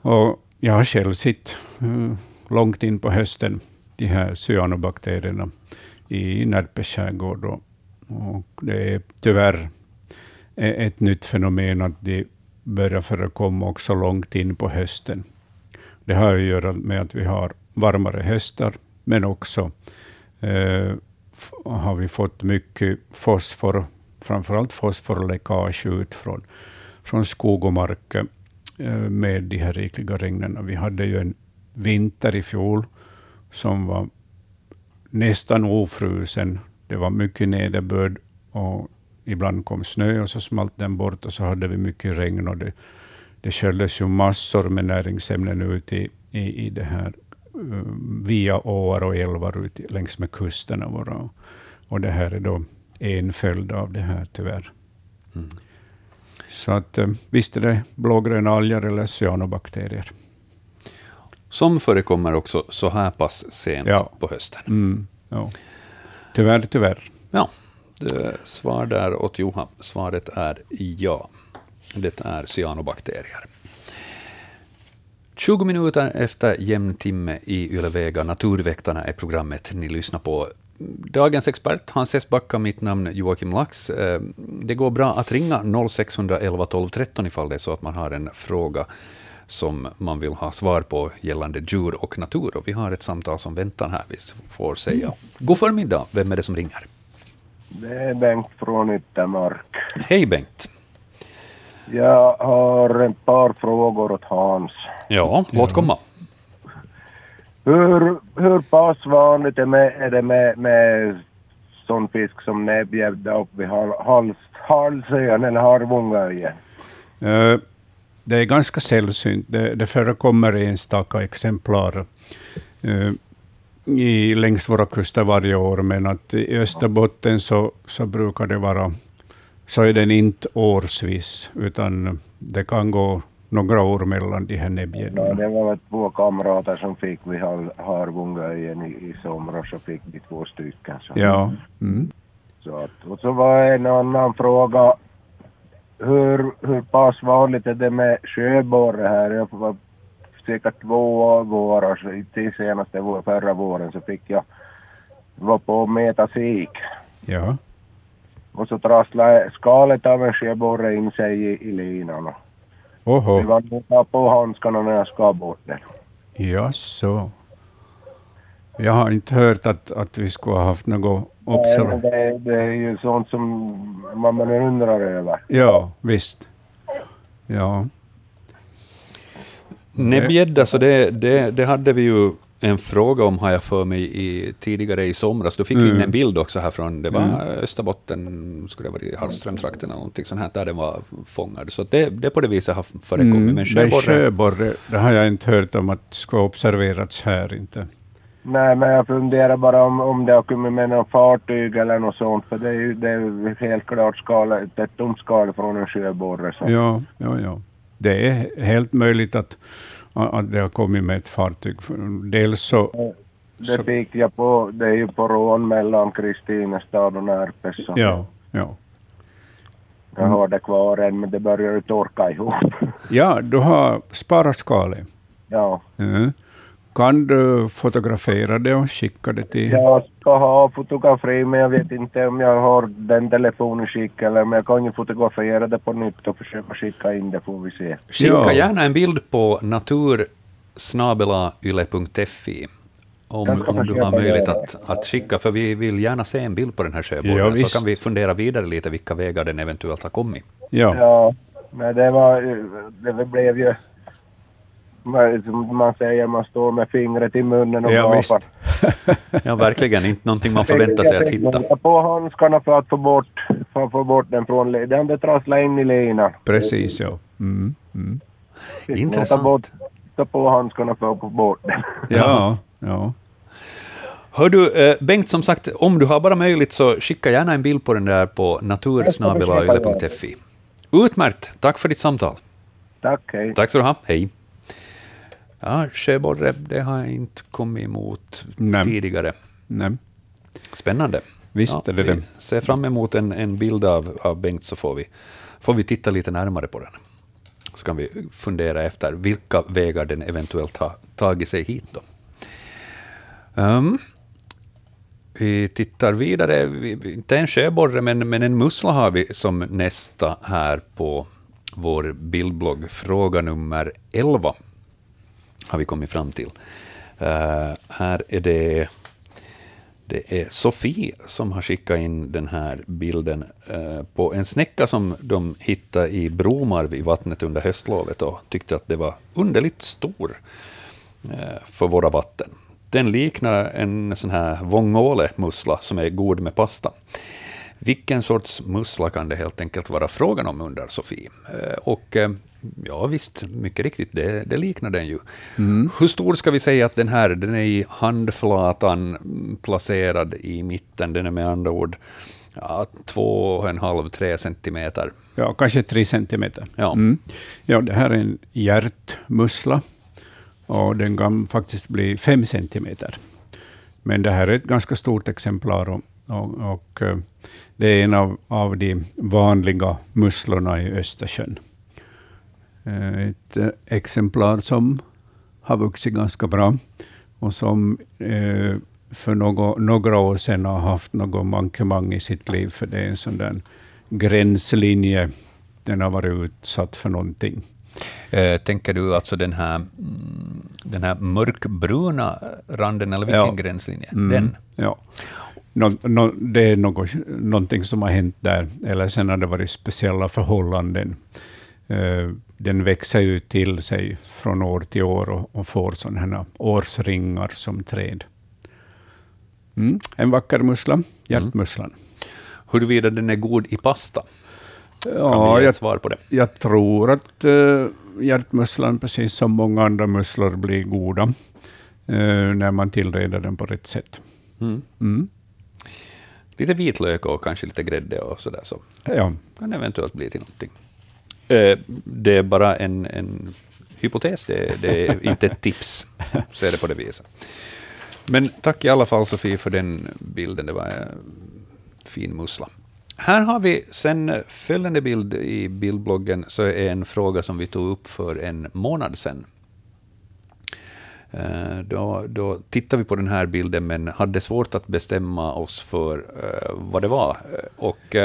Och jag har själv sett eh, långt in på hösten de här cyanobakterierna i Närpes skärgård. Och, och det är tyvärr e-, ett nytt fenomen att de börjar förekomma också långt in på hösten. Det har att göra med att vi har varmare höstar, men också eh, har vi fått mycket fosfor framförallt fosforläckage ut från, från skog och mark eh, med de här rikliga regnen. Vi hade ju en vinter i fjol som var nästan ofrusen. Det var mycket nederbörd och ibland kom snö och så smalt den bort och så hade vi mycket regn och det, det kördes ju massor med näringsämnen ut i, i, i det här eh, via åar och älvar ut längs med kusterna våra. Och det här är då en följd av det här tyvärr. Mm. Så att, uh, visst är det blågröna alger eller cyanobakterier. Som förekommer också så här pass sent ja. på hösten. Mm, ja. Tyvärr, tyvärr. Ja, svar där åt Johan. Svaret är ja. Det är cyanobakterier. 20 minuter efter jämn timme i Ylevega, Naturväktarna är programmet ni lyssnar på. Dagens expert, Hans Esbacka, mitt namn Joakim Lax. Eh, det går bra att ringa 0611 12 13 ifall det är så att man har en fråga som man vill ha svar på gällande djur och natur. Och vi har ett samtal som väntar här, vi får säga. God förmiddag, vem är det som ringer? Det är Bengt från Yttermark. Hej Bengt. Jag har ett par frågor åt Hans. Ja, låt komma. Hur, hur pass vanligt är, med, är det med, med sån fisk som näbbgädda uppe vid hals, halsön eller Harvångaöjen? Uh, eh, det är ganska sällsynt. Det, det förekommer enstaka exemplar uh, i, längs våra kuster varje år, men att i Österbotten så, så brukar det vara så är den inte årsvis, utan det kan gå några år mellan de här näbbgäddorna. Ja, det var två kamrater som fick vid Harvungöjen i, i somras, så fick de två stycken. Så. Ja. Mm. Så att, och så var en annan fråga, hur, hur pass vanligt är det med sjöborre här? Jag var cirka två vårar, till senaste vår, förra våren så fick jag vara på att mäta sik. Ja. Och så trasslade skalet av en sjöborre in sig i, i linan. Oho. Det var ta på handskarna när jag skar bort den. Jaså. Jag har inte hört att, att vi skulle ha haft något observation. Det, det är ju sånt som man undrar över. Ja, visst. Ja. Näbbgädda, så det, det, det hade vi ju en fråga om, har jag för mig, i, tidigare i somras. Då fick mm. vi in en bild också härifrån, det var mm. Österbotten, skulle det vara i Hallströmtrakten eller någonting sånt här, där den var fångad. Så det, det på det viset har förekommit. Mm. Men sjöborre... sjöborre, det har jag inte hört om att ska observerats här inte. Nej, men jag funderar bara om, om det har kommit med något fartyg eller något sånt, för det är ju det är helt klart skala, ett tomt skal från en sjöborre. Så. Ja, ja, ja. Det är helt möjligt att att det har kommit med ett fartyg. Dels så... Det fick jag på, det är ju på rån mellan Kristinestad och Närpes. Ja, ja. Jag har det kvar än, men det börjar ju torka ihop. Ja, du har sparat skalet? Ja. Mm. Kan du fotografera det och skicka det till... Jag ska ha fotografi, men jag vet inte om jag har den telefonen skick eller men jag kan ju fotografera det på nytt och försöka skicka in det, får vi se. Skicka ja. gärna en bild på natursnabelayle.fi om, om du har möjlighet att, att skicka, för vi vill gärna se en bild på den här sjöborren, ja, så kan vi fundera vidare lite vilka vägar den eventuellt har kommit. Ja, ja men det, var, det blev ju som man säger, man står med fingret i munnen och ja, gapar. ja, verkligen. Inte någonting man förväntar sig att hitta. Jag på handskarna för att få bort, för att få bort den från. Den trasslade in i linan. Precis, ja. Mm, mm. Intressant. Bort, ta på handskarna för att få bort den. ja, ja. Hör du, eh, Bengt, som sagt, om du har bara möjligt så skicka gärna en bild på den där på natursnabelayle.fi. Utmärkt, tack för ditt samtal. Tack, hej. Tack ska du ha, hej. Ja, sjöborre, det har jag inte kommit emot Nej. tidigare. Nej. Spännande. Visst ja, är det det. ser fram emot en, en bild av, av Bengt, så får vi, får vi titta lite närmare på den. Så kan vi fundera efter vilka vägar den eventuellt har tagit sig hit. Då. Um, vi tittar vidare. Inte en sjöborre, men, men en mussla har vi som nästa här på vår bildblogg. Fråga nummer 11 har vi kommit fram till. Uh, här är det, Det är Sofie som har skickat in den här bilden uh, på en snäcka som de hittade i Bromarv i vattnet under höstlovet och tyckte att det var underligt stor uh, för våra vatten. Den liknar en sån här Vångåle-mussla som är god med pasta. Vilken sorts mussla kan det helt enkelt vara frågan om, undrar Sofie. Och ja, visst, mycket riktigt, det, det liknar den ju. Mm. Hur stor ska vi säga att den här Den är i handflatan placerad i mitten. Den är med andra ord ja, två och en halv, tre centimeter. Ja, kanske tre centimeter. Ja. Mm. ja, det här är en hjärtmussla och den kan faktiskt bli fem centimeter. Men det här är ett ganska stort exemplar och, och, och eh, det är en av, av de vanliga musslorna i Östersjön. Eh, ett eh, exemplar som har vuxit ganska bra och som för några, några år sedan har haft något mankemang i sitt liv, för det är en sån där gränslinje. Den har varit utsatt för någonting. Eh, tänker du alltså den här, mm, den här mörkbruna randen, eller vilken ja. gränslinje? Mm. Den? Ja. No, no, det är något, någonting som har hänt där, eller sen har det varit speciella förhållanden. Den växer ju till sig från år till år och, och får sådana årsringar som träd. Mm. En vacker mussla, hjärtmusslan. Mm. Huruvida den är god i pasta? Ja, jag, svar på det? jag tror att uh, hjärtmusslan, precis som många andra musslor, blir goda uh, när man tillreder den på rätt sätt. Mm. Mm. Lite vitlök och kanske lite grädde och sådär, så ja. kan eventuellt bli till någonting. Uh, det är bara en, en hypotes, det, det är inte ett tips. Så är det på det viset. Men tack i alla fall Sofie för den bilden, det var en fin mussla. Här har vi sen följande bild i bildbloggen, så är en fråga som vi tog upp för en månad sedan. Eh, då, då tittade vi på den här bilden, men hade svårt att bestämma oss för uh, vad det var. Och,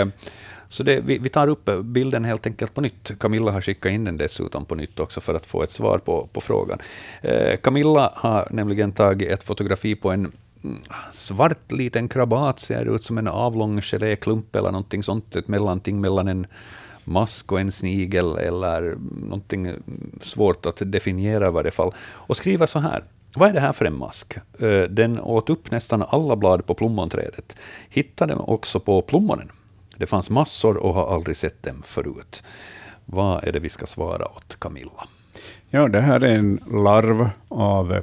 så det, vi, vi, tar upp bilden helt enkelt på nytt. Camilla har skickat in den dessutom på nytt också för att få ett svar på, på frågan. Eh, Camilla har nämligen tagit ett fotografi på en mm, svart liten krabat, ser ut som en avlång geléklump eller någonting sånt, ett mellanting mellan en mask och en snigel eller någonting svårt att definiera i varje fall. Och skriver så här. Vad är det här för en mask? Eh, den åt upp nästan alla blad på plommonträdet. Hittade också på plommonen. Det fanns massor och har aldrig sett dem förut. Vad är det vi ska svara åt Camilla? Ja, det här är en larv av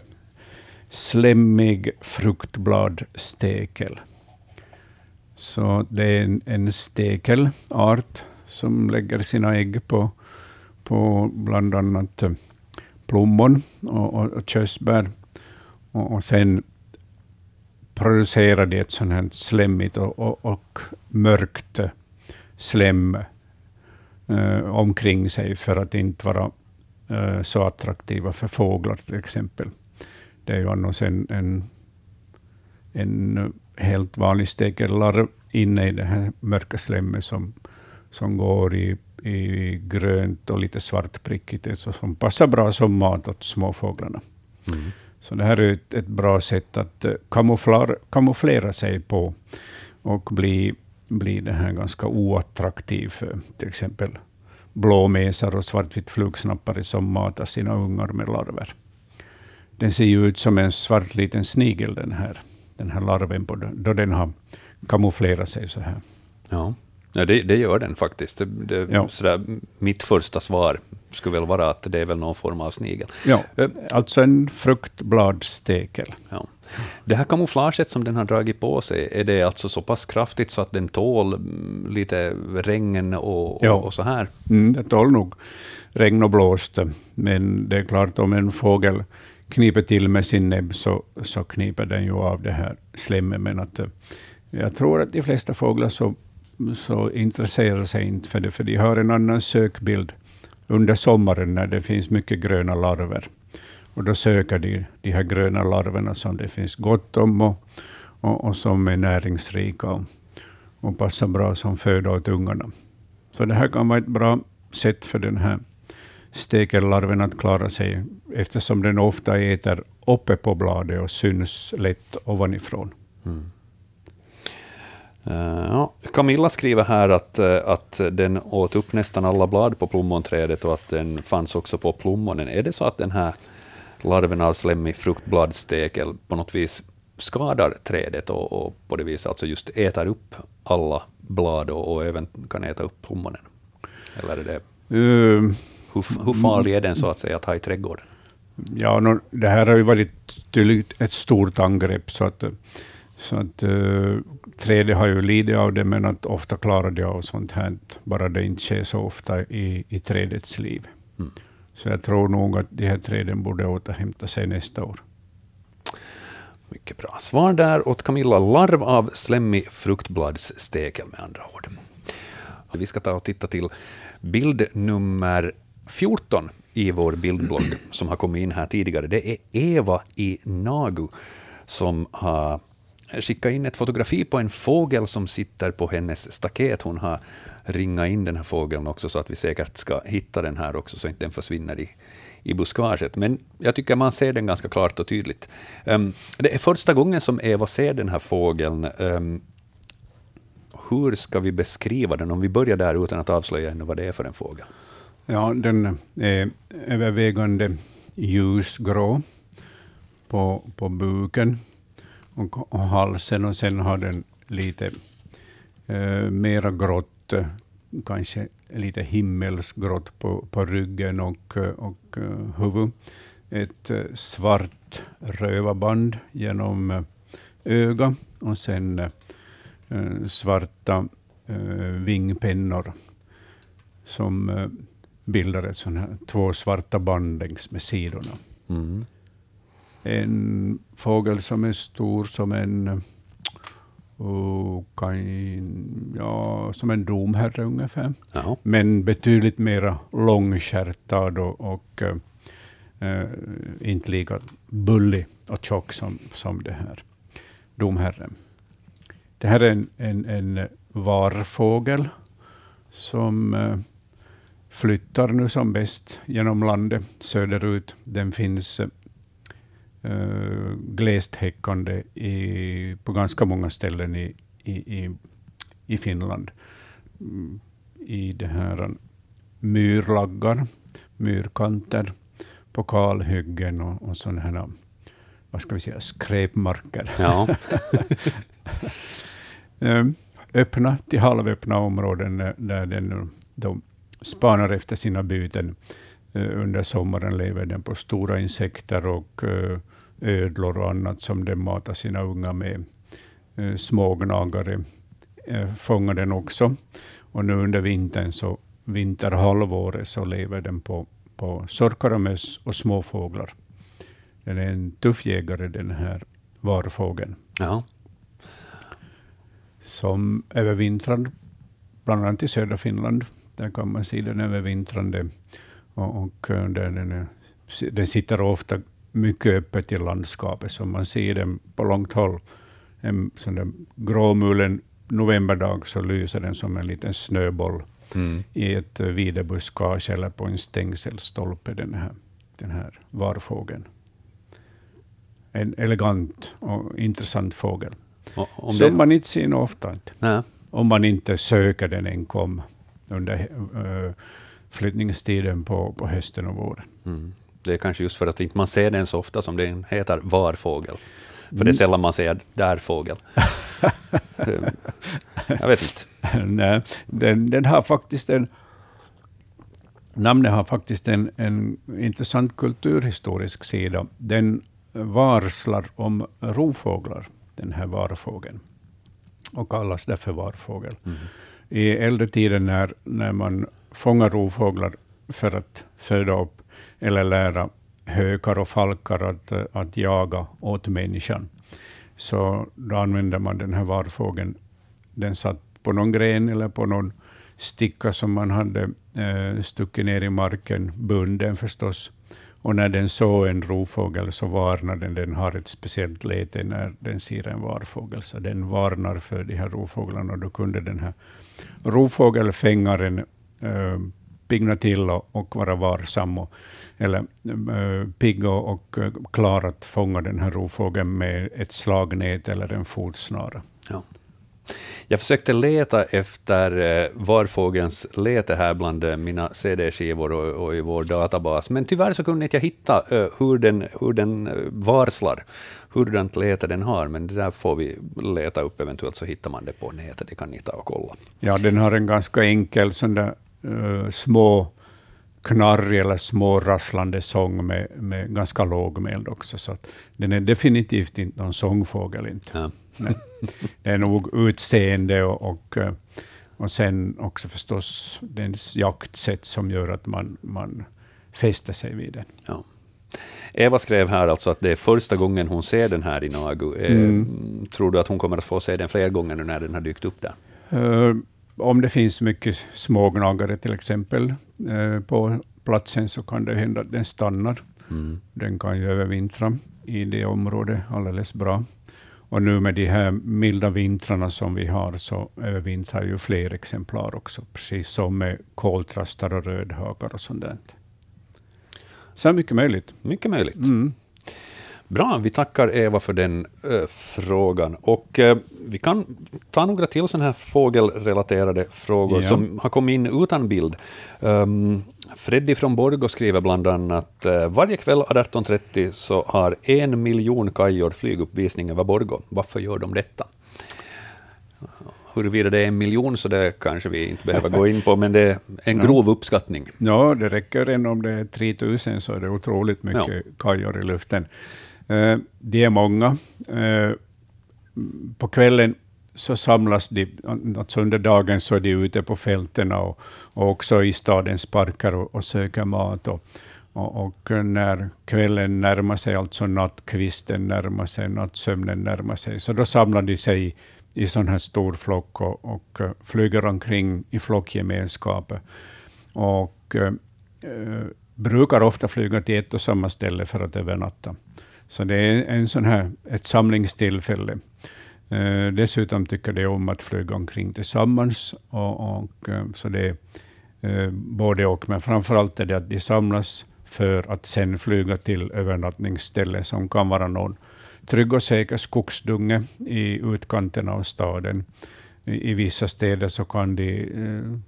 slemmig fruktbladstekel. Så det är en, en stekelart som lägger sina ägg på, på bland annat plommon och, och, och körsbär. Och, och sen producerar de ett sånt här slemmigt och, och, och mörkt slem eh, omkring sig för att inte vara eh, så attraktiva för fåglar till exempel. Det är ju annars en, en, en helt vanlig stekellarv inne i det här mörka slemmet som, som går i, i grönt och lite svartprickigt, så som passar bra som mat åt småfåglarna. Mm. Så det här är ett, ett bra sätt att eh, kamouflera, kamouflera sig på och bli, bli det här ganska oattraktiv för till exempel blåmesar och svartvitt flugsnappare som matar sina ungar med larver. Den ser ju ut som en svart liten snigel, den här, den här larven, på, då den har kamouflerat sig så här. Ja, ja det, det gör den faktiskt. Det, det, ja. sådär, mitt första svar skulle väl vara att det är väl någon form av snigel. Ja, uh, alltså en fruktbladstekel. Ja. Det här kamouflaget som den har dragit på sig, är det alltså så pass kraftigt så att den tål mm, lite regn och, och, ja. och så här? Mm, det tål nog regn och blåst, men det är klart om en fågel kniper till med sin näbb så, så kniper den ju av det här slemmet. Men att, eh, jag tror att de flesta fåglar så, så intresserar sig inte för det, för de har en annan sökbild under sommaren när det finns mycket gröna larver. Och då söker de de här gröna larverna som det finns gott om och, och, och som är näringsrika och, och passar bra som föda åt ungarna. Så det här kan vara ett bra sätt för den här stekellarven att klara sig, eftersom den ofta äter uppe på bladet och syns lätt ovanifrån. Mm. Uh, ja. Camilla skriver här att, uh, att den åt upp nästan alla blad på plommonträdet och att den fanns också på plommonen. Är det så att den här larven av slemmig fruktbladstekel på något vis skadar trädet och, och, på det viset alltså just äter upp alla blad och, och även kan äta upp plommonen? Eller är det, uh, hur, hur farlig är den så att säga att ha i trädgården? Ja, det här har ju varit tydligt ett stort angrepp, så att, så att uh, trädet har ju lidit av det, men att ofta klarar det av sånt här, bara det inte sker så ofta i, i trädets liv. Mm. Så jag tror nog att de här träden borde återhämta sig nästa år. Mycket bra. Svar där åt Camilla. Larv av slemmig fruktbladsstekel med andra ord. Vi ska ta och titta till bild nummer 14 i vår bildblogg som har kommit in här tidigare. Det är Eva i Nagu som har skicka in ett fotografi på en fågel som sitter på hennes staket. Hon har ringat in den här fågeln också så att vi säkert ska hitta den här också så att den inte försvinner i, i buskaget. Men jag tycker man ser den ganska klart och tydligt. Um, det är första gången som Eva ser den här fågeln. Um, hur ska vi beskriva den, om vi börjar där utan att avslöja ännu vad det är för en fågel? Ja, den är övervägande ljusgrå på, på buken och, halsen, och sen har den lite eh, mera grått, kanske lite himmelsgrått på, på ryggen och, och huvudet. Ett svart rövarband genom ögat öga och sen eh, svarta vingpennor som bildar ett sånt här, två svarta band längs med sidorna. Mm. En fågel som är stor som en och kan, ja, som en domherre ungefär. Ja. Men betydligt mer långskärtad och, och äh, inte lika bullig och tjock som, som det här domherren. Det här är en, en, en varfågel som äh, flyttar nu som bäst genom landet söderut. Den finns uh, glest häckande i, på ganska många ställen i, i, i, Finland. Mm, I det här myrlaggar, myrkanter, på kalhyggen och, och sådana här vad ska vi säga, skräpmarker. Ja. öppna till halvöppna områden där den de spanar efter sina byten. Eh, under sommaren lever den på stora insekter och eh, ödlor och annat som den matar sina unga med. Eh, smågnagare fångar den också. Och nu under vintern, så vinterhalvåret, så lever den på, på sorkar och möss och småfåglar. Den är en tuff jägare, den här varfågeln. Ja. Som övervintrar bland annat i södra Finland. Där kan man se den övervintrande. Och, och eh, den, är, den sitter ofta mycket öppet i landskapet, så man ser den på långt håll. En sån där gråmulen novemberdag så lyser den som en liten snöboll mm. i ett videbuskage eller på en stängselstolpe, den här, den här varfågeln. En elegant och intressant fågel. Och, som det... man inte ser ofta. Nej. Om man inte söker den enkom under uh, flyttningstiden på, på hösten och våren. Mm. Det är kanske just för att inte man ser den så ofta som den heter varfågel. För mm. det är sällan man säger därfågel. Jag vet inte. Nej, den, den har faktiskt en... Namnet har faktiskt en, en intressant kulturhistorisk sida. Den varslar om rovfåglar, den här varfågeln, och kallas därför varfågel. Mm i äldre tider när, när man fångar rovfåglar för att föda upp eller lära hökar och falkar att, att jaga åt människan, så då använde man den här varfågeln. Den satt på någon gren eller på någon sticka som man hade eh, stuckit ner i marken, bunden förstås. Och när den såg en rovfågel så varnar den. Den har ett speciellt läte när den ser en varfågel, så den varnar för de här rovfåglarna. Och då kunde den här rovfågelfängaren eh, pigna till och, och vara varsam, och, eller äh, pigg och, och klar att fånga den här rovfågeln med ett slagnät eller en fotsnara. Ja. Jag försökte leta efter eh, varfågelns lete här bland eh, mina CD-skivor och, och, i vår databas, men tyvärr så kunde inte jag hitta hur, den, hur den varslar, hurdant lete den har, men det där får vi leta upp, eventuellt så hittar man det på nätet, det kan ni ta och kolla. Ja, den har en ganska enkel sån där uh, små knarrig eller små rasslande sång med, med ganska lågmäld också. Så den är definitivt inte någon sångfågel. Inte. Ja. Det är nog utseende och, och, eh, och sen också förstås dens jaktsätt som gör att man, man fäster sig vid den. Ja. Eva skrev här alltså att det är första gången hon ser den här i Nagu. Eh, mm. Tror du att hon kommer att få se den fler gånger nu när den har dykt upp där? Uh, om det finns mycket smågnagare till exempel eh, på platsen så kan det hända att den stannar. Mm. Den kan ju övervintra i det området alldeles bra. Och nu med de här milda vintrarna som vi har så övervintrar ju fler exemplar också, precis som med koltrastar och rödhagar och sånt där. Så mycket möjligt. Mycket möjligt. Mm. Bra, vi tackar Eva för den äh, frågan. Och äh, vi kan ta några till sådana här fågelrelaterade frågor ja. som har kommit in utan bild. Um, Freddy från Borgå skriver bland annat äh, varje kväll 18.30 så har en miljon kajor flyguppvisning över Borgå. Varför gör de detta? Huruvida det är en miljon så det kanske vi inte behöver gå in på, men det är en grov uppskattning. Ja, det räcker än om det är 3000 så är det otroligt mycket ja. kajor i luften. Eh, de är många. Eh, på kvällen så samlas de, alltså under dagen så är de ute på fälten och, och också i stadens parker och, och söker mat. Och, och, och, när kvällen närmar sig, alltså nattkvisten närmar sig, nattsömnen närmar sig, så då samlar de sig i, i sån här stor flock och, och eh, flyger omkring i flockgemenskap. Och eh, eh, brukar ofta flyga till ett och samma ställe för att övernatta. Så det är en sån här, ett samlingstillfälle. Eh, dessutom tycker de om att flyga omkring tillsammans. Och, och eh, så det är eh, både och, men framför allt är det att de samlas för att sen flyga till övernattningsställe som kan vara någon trygg och säker skogsdunge i utkanten av staden. I, i vissa städer så kan de eh,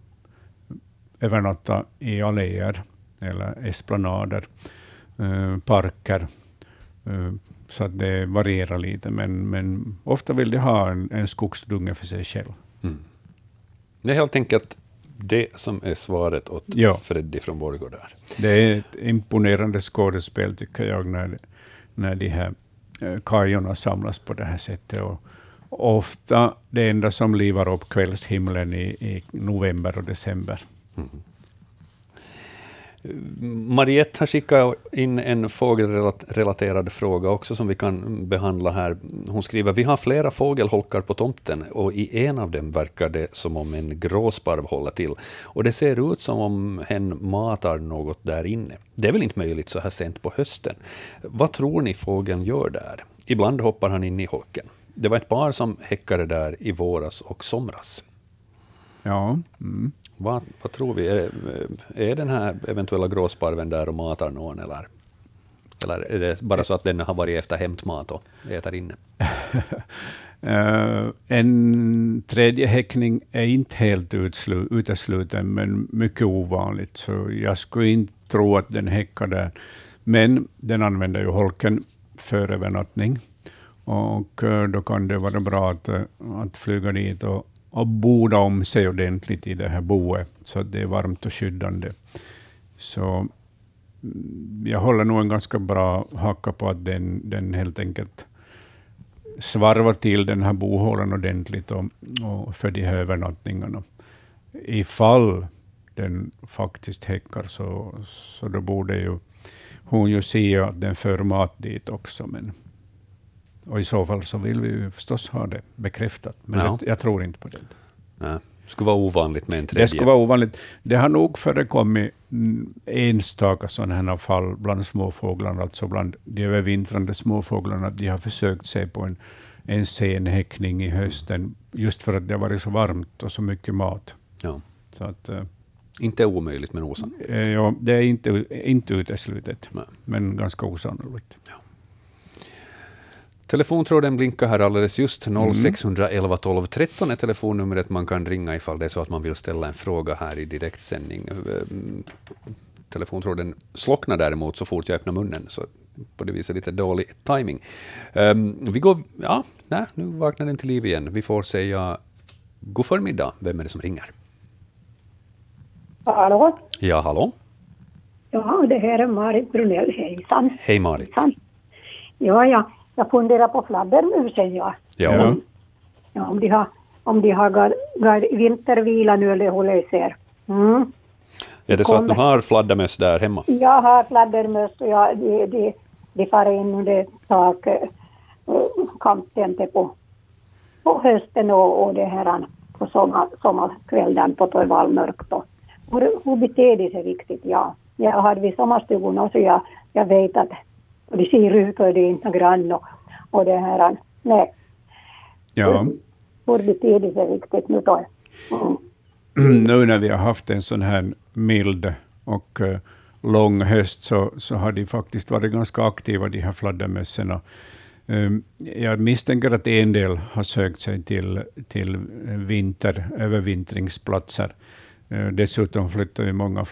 övernatta i alléer eller esplanader, eh, parker så att det varierar lite, men, men ofta vill de ha en, en skogsdunge för sig själv. Mm. Det är helt enkelt det som är svaret åt ja. Freddy från Borgå där. Det är ett imponerande skådespel, tycker jag, när, när de här eh, kajorna samlas på det här sättet. Och ofta det enda som livar upp kvällshimlen i, i november och december. Mm. Mariette har skickat in en fågelrelaterad fråga också som vi kan behandla här. Hon skriver, vi har flera fågelholkar på tomten och i en av dem verkar det som om en gråsparv håller till. Och det ser ut som om hen matar något där inne. Det är väl inte möjligt så här sent på hösten. Vad tror ni fågeln gör där? Ibland hoppar han in i holken. Det var ett par som häckade där i våras och somras. Ja. Mm. Vad, vad tror vi? Är, är den här eventuella gråsparven där och matar någon, eller, eller är det bara så att den har varit efter hämtmat och äter inne? uh, en tredje häckning är inte helt utesluten, men mycket ovanligt, så jag skulle inte tro att den häckar där. Men den använder ju holken för övernattning, och eh, då kan det vara bra att, eh, att flyga dit och och boda om sig ordentligt i det här boet, så att det är varmt och skyddande. Så mm, jag håller nog en ganska bra hacka på att den, den helt enkelt svarvar till den här bohålan ordentligt och, och för de här övernattningarna. Ifall den faktiskt häckar, så, så då borde ju hon ju se att den för mat dit också. Men och i så fall så vill vi ju förstås ha det bekräftat, men ja. det, jag tror inte på det. Ja. Det skulle vara ovanligt med en tredje. Det skulle vara ovanligt. Det har nog förekommit enstaka sådana här fall bland småfåglarna, alltså bland de övervintrande småfåglarna, att de har försökt sig på en, en sen häckning i hösten, just för att det har varit så varmt och så mycket mat. Ja. Så att, uh, inte omöjligt, men osannolikt. Uh, ja, det är inte, inte uteslutet, Nej. men ganska osannolikt. Ja. Telefontråden blinkar här alldeles just. 0611 12 13 är telefonnumret man kan ringa ifall det är så att man vill ställa en fråga här i direktsändning. Mm, telefontråden slocknar däremot så fort jag öppnar munnen, så på det viset lite dålig timing. Um, vi går, ja, nej, nu vaknar den till liv igen. Vi får säga god förmiddag. Vem är det som ringer? Hallå? Ja, hallå? Ja, det här är Marit Brunell. Hejsan. Hej Marit. Hejsan. Ja, ja, jag funderar på fladdermusen, ja. Ja. ja om de har, om de har gar, gar vintervila nu eller det ser. Mm. Är det så att du har fladdermöss där hemma? Jag har fladdermöss och jag, de, de, de far in under takkanten uh, på, på hösten och, och det här på sommar, sommarkvällen på då är valmörkt. Hur, hur beter de sig riktigt? Ja. Jag har vid sommarstugorna så jag, jag vet att och de ser ut och det är inte grann och, och det här, nej. Ja. De sig riktigt nu då? Mm. nu när vi har haft en sån här mild och uh, lång höst så, så har de faktiskt varit ganska aktiva, de här fladdermössen. Um, jag misstänker att en del har sökt sig till, till vinter, övervintringsplatser. Uh, dessutom flyttar ju många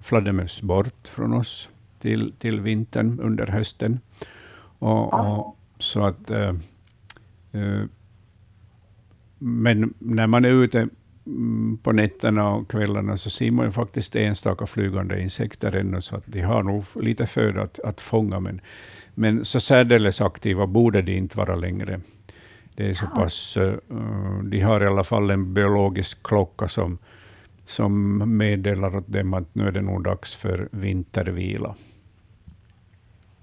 fladdermöss bort från oss till, till vintern under hösten. Och, och så att, uh, men när man är ute Mm, på nätterna och kvällarna så ser man ju faktiskt enstaka flygande insekter ännu, så att de har nog lite föda att, att fånga. Men, men så särdeles aktiva borde de inte vara längre. Det är så pass, uh, de har i alla fall en biologisk klocka som, som meddelar åt dem att nu är det nog dags för vintervila.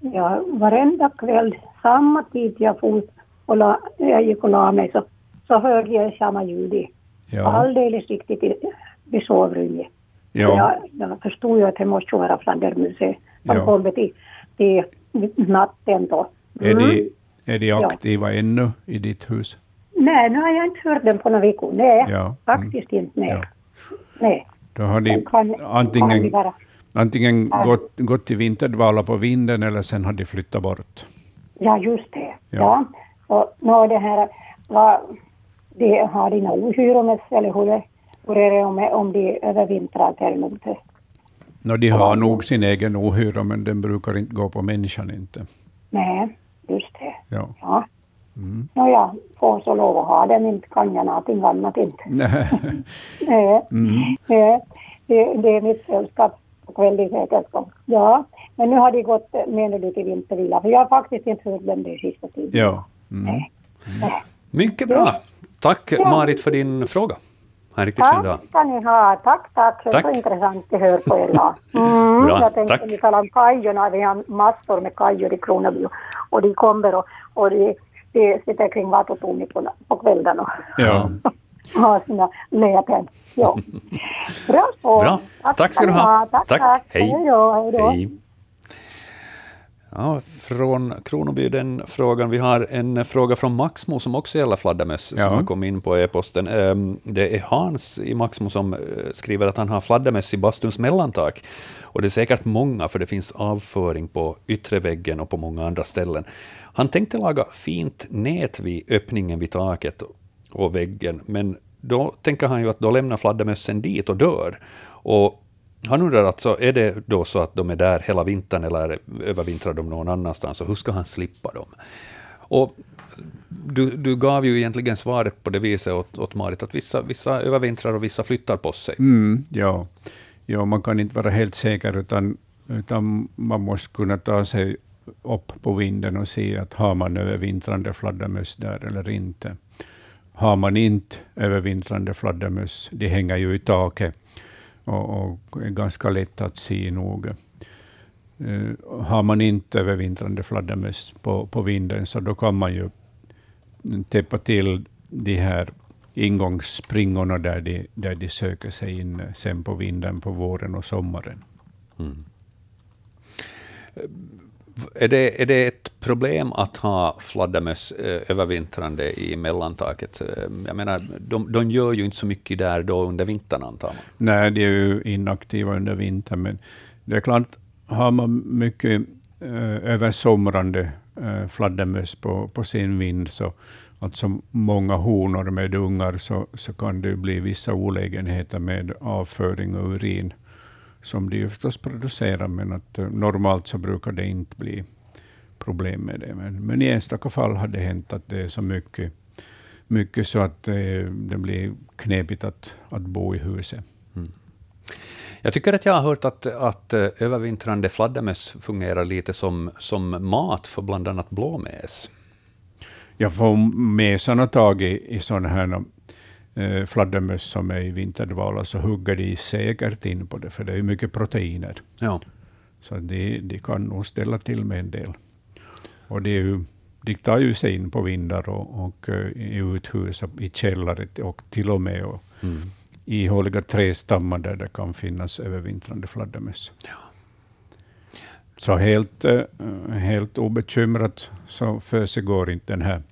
Ja, varenda kväll, samma tid jag, for och la, jag gick och la mig, så, så hörde jag samma ljud ja. alldeles riktigt i, i sovrummet. Ja. Jag, jag förstod ju att det måste vara fladdermuset som ja. kommer till, till natten då. Mm. Är, de, är de aktiva ja. ännu i ditt hus? Nej, nu har jag inte hört dem på några veckor. Nej, ja. Mm. faktiskt inte. Nej. Ja. Nej. Då har de kan, antingen, kan antingen gått, gått till vinterdvala på vinden eller sen har de flyttat bort. Ja, just det. Ja. ja. Och, no, det här, vad, de har dina ohyror eller hur, hur är det om, om de övervintrar däremot? No, de har nog sin egen ohyra, men den brukar inte gå på människan inte. Nej, just det. Ja. ja. Mm. No, jag får så lov att ha den, inte kan jag någonting annat inte. Nej. Nej. Mm. Nej. Det, det är mitt sällskap på kvällen säkerligen. Ja, men nu har de gått, menar du, till vintervila? För jag har faktiskt inte hört dem det sista tiden. Ja. Mm. Nej. Nej. Mycket bra. Tack ja. Marit för din fråga. Ha en riktigt tack fin dag. ska ni ha. Tack, tack. Det är så intressant att höra på er. Mm, Bra, jag tänkte tack. ni talar om kajorna. Vi har massor med kajor i Kronoby och de kommer och, och de sitter kring Vatotornet på, på kvällen och ja. har sina läten. Ja. Bra så. Bra. Tack, tack ska du ha. Tack, tack. tack. Hej. Hej då. Hej då. Hej. Ja, från Kronoby den frågan. Vi har en fråga från Maxmo som också gäller fladdermöss, ja. som har kommit in på e-posten. Ehm, det är Hans i Maxmo som eh, skriver att han har fladdermöss i bastuns mellantak. Och det är säkert många, för det finns avföring på yttre väggen och på många andra ställen. Han tänkte laga fint nät vid öppningen vid taket och väggen, men då tänker han ju att då lämnar fladdermössen dit och dör. Och han undrar alltså, är det då så att de är där hela vintern eller övervintrar de någon annanstans och hur ska han slippa dem? Och du, du gav ju egentligen svaret på det viset åt, åt Marit, att vissa, vissa övervintrar och vissa flyttar på sig. Mm, ja. ja, man kan inte vara helt säker, utan, utan man måste kunna ta sig upp på vinden och se att har man övervintrande fladdermöss där eller inte. Har man inte övervintrande fladdermöss, de hänger ju i taket, och, och är ganska lätt att se nog. Uh, har man inte övervintrande fladdermöss på, på vinden, så då kan man ju täppa till de här ingångsspringorna där de, där de söker sig in sen på vinden på våren och sommaren. Mm. Är det, är det ett problem att ha fladdermöss eh, övervintrande i mellantaket? Eh, jag menar, de, de gör ju inte så mycket där då under vintern, antar man? Nej, de är ju inaktiva under vintern, men det är klart, har man mycket eh, översomrande eh, fladdermöss på, på sin vind, så alltså många honor med ungar, så, så kan det bli vissa olägenheter med avföring och urin, som de förstås producerar, men att eh, normalt så brukar det inte bli problem med det. Men, men i enstaka fall har det hänt att det är så mycket, mycket så att det, eh, det blir knepigt att, att bo i huset. Mm. Jag tycker att jag har hört att, att eh, övervintrande fladdermöss fungerar lite som, som mat för bland annat blåmes. Jag får mesarna tag i, i sådana här eh, fladdermöss som är i vinterdvala, så hugger de säkert in på det, för det är mycket proteiner. Ja. Så de, de kan nog ställa till med en del. Och det är ju, de tar ju sig in på vindar och, och uh, i uthus, i källare och till och med och, mm ihåliga trädstammar där det kan finnas övervintrande fladdermöss. Ja. Så helt, eh, helt obekymrat så försiggår inte den här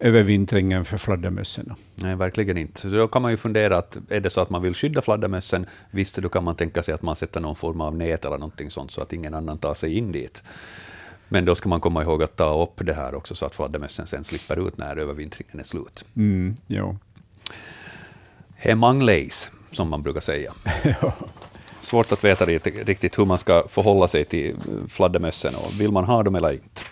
övervintringen för fladdermössen. Nej, verkligen inte. Då kan man ju fundera, att är det så att man vill skydda fladdermössen, visst då kan man tänka sig att man sätter någon form av nät eller någonting sånt, så att ingen annan tar sig in dit. Men då ska man komma ihåg att ta upp det här också, så att fladdermössen sen slipper ut när övervintringen är slut. Mm, ja. Hemanglejs, som man brukar säga. Svårt att veta riktigt hur man ska förhålla sig till fladdermössen och vill man ha dem eller inte.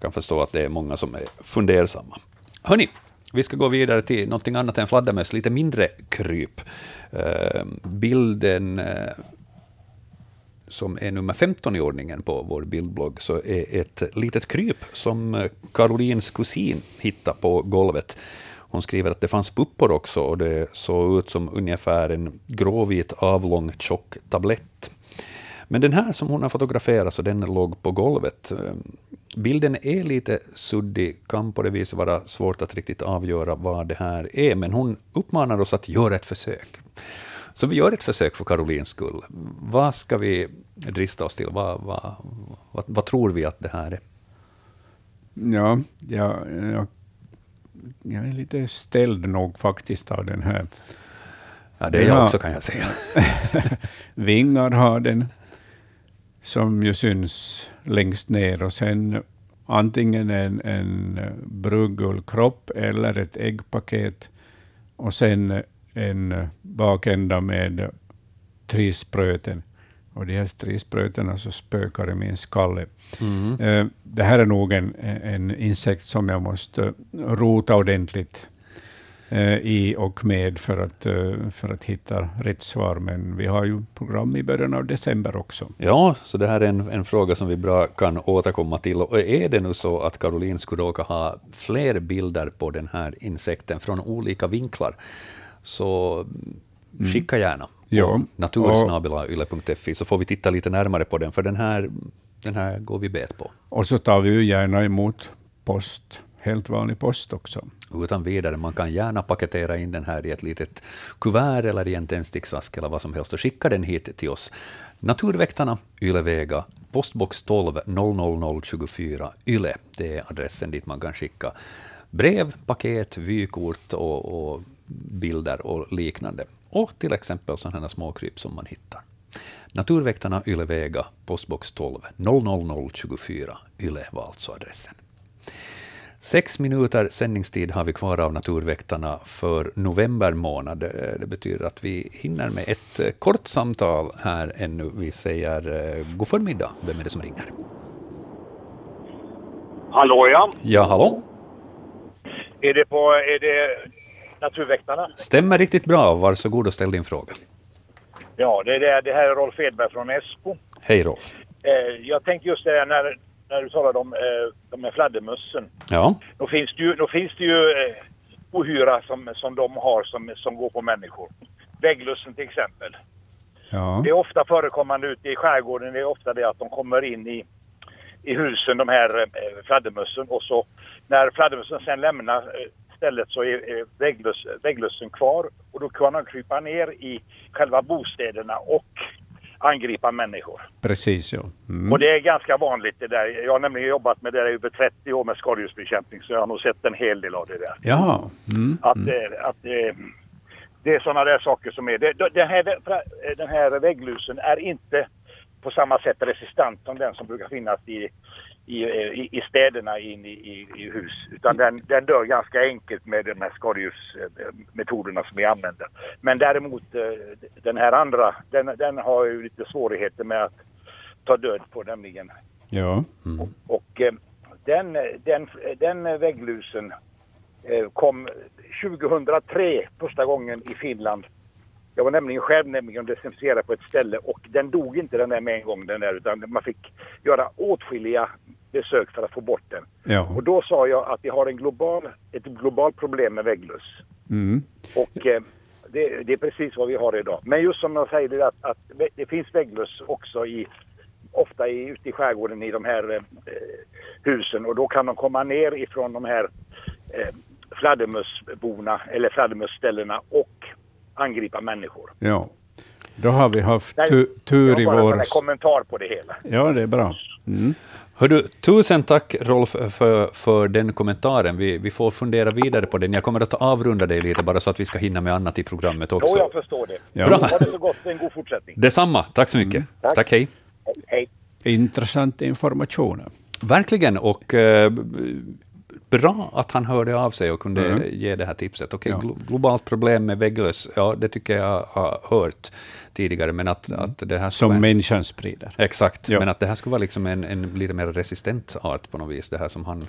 Jag kan förstå att det är många som är fundersamma. Hörni, vi ska gå vidare till något annat än fladdermöss, lite mindre kryp. Uh, bilden uh, som är nummer 15 i ordningen på vår bildblogg, så är ett litet kryp som eh, Karolins kusin hittade på golvet. Hon skriver att det fanns puppor också och det såg ut som ungefär en gråvit avlång tjock tablett. Men den här som hon har fotograferat, så den låg på golvet. Bilden är lite suddig, kan på det viset vara svårt att riktigt avgöra vad det här är, men hon uppmanar oss att göra ett försök. Så vi gör ett försök för Karolins skull. Vad ska vi drista oss till? Vad, vad, vad, vad tror vi att det här är? Ja, jag, jag jag är lite ställd nog faktiskt av den här. Ja, det är jag också kan jag säga. vingar har den, som ju syns längst ner, och sen antingen en, en bruggull kropp eller ett äggpaket, och sen en bakända med trispröten och de här stridsprötarna så spökar i min skalle. Mm. Eh, det här är nog en, en insekt som jag måste rota ordentligt i och med för att, eh, för att hitta rätt svar. Men vi har ju program i början av december också. Ja, så det här är en, en fråga som vi bra kan återkomma till. Och är det nu så att Caroline skulle råka ha fler bilder på den här insekten från olika vinklar, så mm. skicka gärna ja. natursnabelayle.fi, så får vi titta lite närmare på den, för den här, den här går vi bet på. Och så tar vi ju gärna emot post, helt vanlig post också. Utan vidare, man kan gärna paketera in den här i ett litet kuvert eller i en tändsticksask eller vad som helst och skicka den hit till oss. Naturväktarna, Ylevega, postbox 12 00024 Yle. Det är adressen dit man kan skicka brev, paket, vykort och, och bilder och liknande och till exempel sådana småkryp som man hittar. Naturväktarna Ylevega, postbox 12 00024 Yle var alltså adressen. Sex minuter sändningstid har vi kvar av Naturväktarna för november månad. Det betyder att vi hinner med ett kort samtal här ännu. Vi säger eh, god förmiddag. Vem är det som ringer? Hallå ja. Ja, hallå. Är det, på, är det Naturväktarna. Stämmer riktigt bra. Varsågod och ställ din fråga. Ja, det, är, det här är Rolf Edberg från Esbo. Hej Rolf. Eh, jag tänkte just det här när, när du talade om eh, de här fladdermössen. Ja. Då finns det ju, då finns det ju eh, ohyra som, som de har som, som går på människor. Vägglössen till exempel. Ja. Det är ofta förekommande ute i skärgården. Det är ofta det att de kommer in i, i husen, de här eh, fladdermössen. Och så när fladdermössen sen lämnar eh, stället så är vägglöss, vägglössen kvar och då kan han krypa ner i själva bostäderna och angripa människor. Precis, ja. Mm. Och det är ganska vanligt det där. Jag har nämligen jobbat med det där i över 30 år med skadedjursbekämpning så jag har nog sett en hel del av det där. Jaha. Mm. Att, mm. att det, det är sådana där saker som är... Det, den, här, den här vägglusen är inte på samma sätt resistent som den som brukar finnas i, i, i, i städerna in i, i, i, hus. Utan den, den dör ganska enkelt med de här skadedjursmetoderna som vi använder. Men däremot eh, den här andra, den, den har ju lite svårigheter med att ta död på nämligen. Ja. Mm. Och, och eh, den, den, den vägglusen eh, kom 2003 första gången i Finland. Jag var nämligen själv nämligen desinficerad på ett ställe och den dog inte den där med en gång den där utan man fick göra åtskilliga besök för att få bort den. Ja. Och då sa jag att vi har en global, ett globalt problem med vägglöss. Mm. Och eh, det, det, är precis vad vi har idag. Men just som jag säger, att, att det finns vägglöss också i ofta i, ute i skärgården i de här eh, husen och då kan de komma ner ifrån de här eh, fladdermössborna eller fladdermösställena och angripa människor. Ja. Då har vi haft tu tur i vår... Jag har en kommentar på det hela. Ja, det är bra. Mm. Hördu, tusen tack Rolf för, för den kommentaren. Vi, vi får fundera vidare på den. Jag kommer att avrunda dig lite bara så att vi ska hinna med annat i programmet också. Jo, jag förstår det. Ja. Bra. Ha det så gott, en god fortsättning. Detsamma, tack så mycket. Mm. Tack. tack, hej. Hej. Intressant information. Verkligen, och eh, bra att han hörde av sig och kunde mm. ge det här tipset. Okej, okay, ja. globalt problem med vägglöss, ja, det tycker jag har hört tidigare, men att, mm. att det här... Som en, människan sprider. Exakt, ja. men att det här skulle vara liksom en, en lite mer resistent art på något vis, det här som han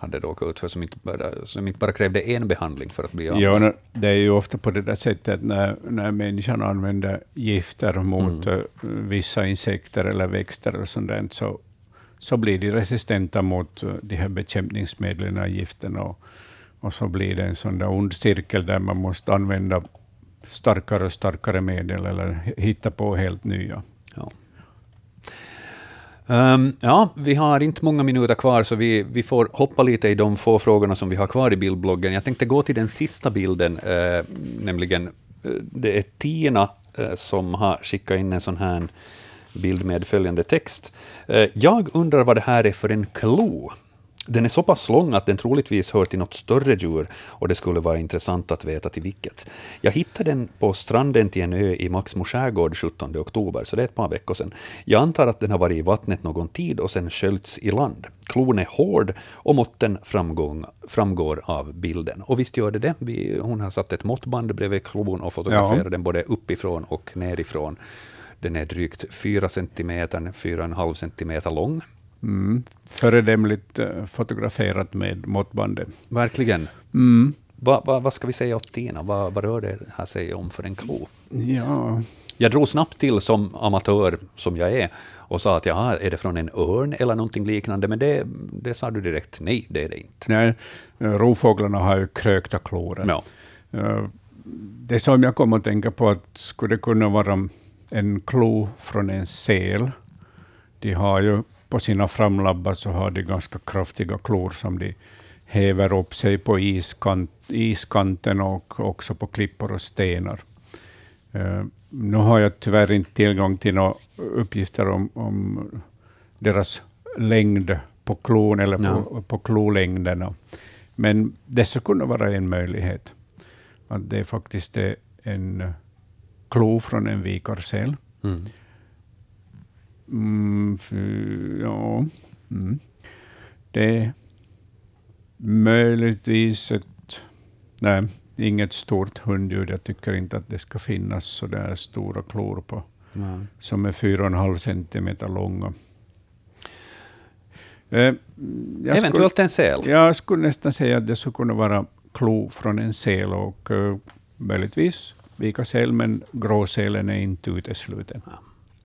hade råkat ut för, som inte, bara, som inte bara krävde en behandling för att bli av Ja, det är ju ofta på det där sättet när, när människan använder gifter mot mm. vissa insekter eller växter och sånt så så blir de resistenta mot eh, de här bekämpningsmedlen och gifterna. Och, och så blir det en sån där ond cirkel där man måste använda starkare och starkare medel eller hitta på helt nya. Ja. Um, ja, vi har inte många minuter kvar, så vi, vi får hoppa lite i de få frågorna som vi har kvar i bildbloggen. Jag tänkte gå till den sista bilden, eh, nämligen eh, det är Tina eh, som har skickat in en sån här bild med följande text. Eh, jag undrar vad det här är för en klo. Den är så pass lång att den troligtvis hör till något större djur och det skulle vara intressant att veta till vilket. Jag hittade den på stranden till en ö i Maxmo skärgård 17 oktober, så det är ett par veckor sedan. Jag antar att den har varit i vattnet någon tid och sen sköljts i land. Klon är hård och måtten framgång, framgår av bilden. Och visst gör det det. Vi, hon har satt ett måttband bredvid klon och fotograferat ja. den både uppifrån och nerifrån. Den är drygt 4 centimeter, 4,5 centimeter lång. Mm. Föredömligt eh, fotograferat med måttbandet. Verkligen. Mm. Va, va, vad ska vi säga åt Tina? Vad, vad rör det här sig om för en klo? Ja. Jag drog snabbt till som amatör som jag är och sa att ja, är det från en örn eller någonting liknande? Men det, det sa du direkt, nej, det är det inte. Nej, rovfåglarna har ju krökta klor. Ja. Eh, det som jag kom att tänka på, att skulle det kunna vara en klo från en sel. De har ju på sina framlabbar så har de ganska kraftiga klor som de häver upp sig på iskant, iskanten och också på klippor och stenar. Uh, nu har jag tyvärr inte tillgång till några uppgifter om, om deras längd på klon eller ja. på, på klolängderna. Men det skulle kunna vara en möjlighet. Att det faktiskt är en klo från en vikarsäl. Mm. Mm, ja, mm. Det är möjligtvis ett... Nej, inget stort hunddjur. Jag tycker inte att det ska finnas så där stora klor på, mm. som är 4,5 centimeter långa. Eh, Eventuellt skulle, en säl? Jag skulle nästan säga att det skulle kunna vara klo från en säl och uh, möjligtvis vika säl, men gråsälen är inte utesluten. Ja.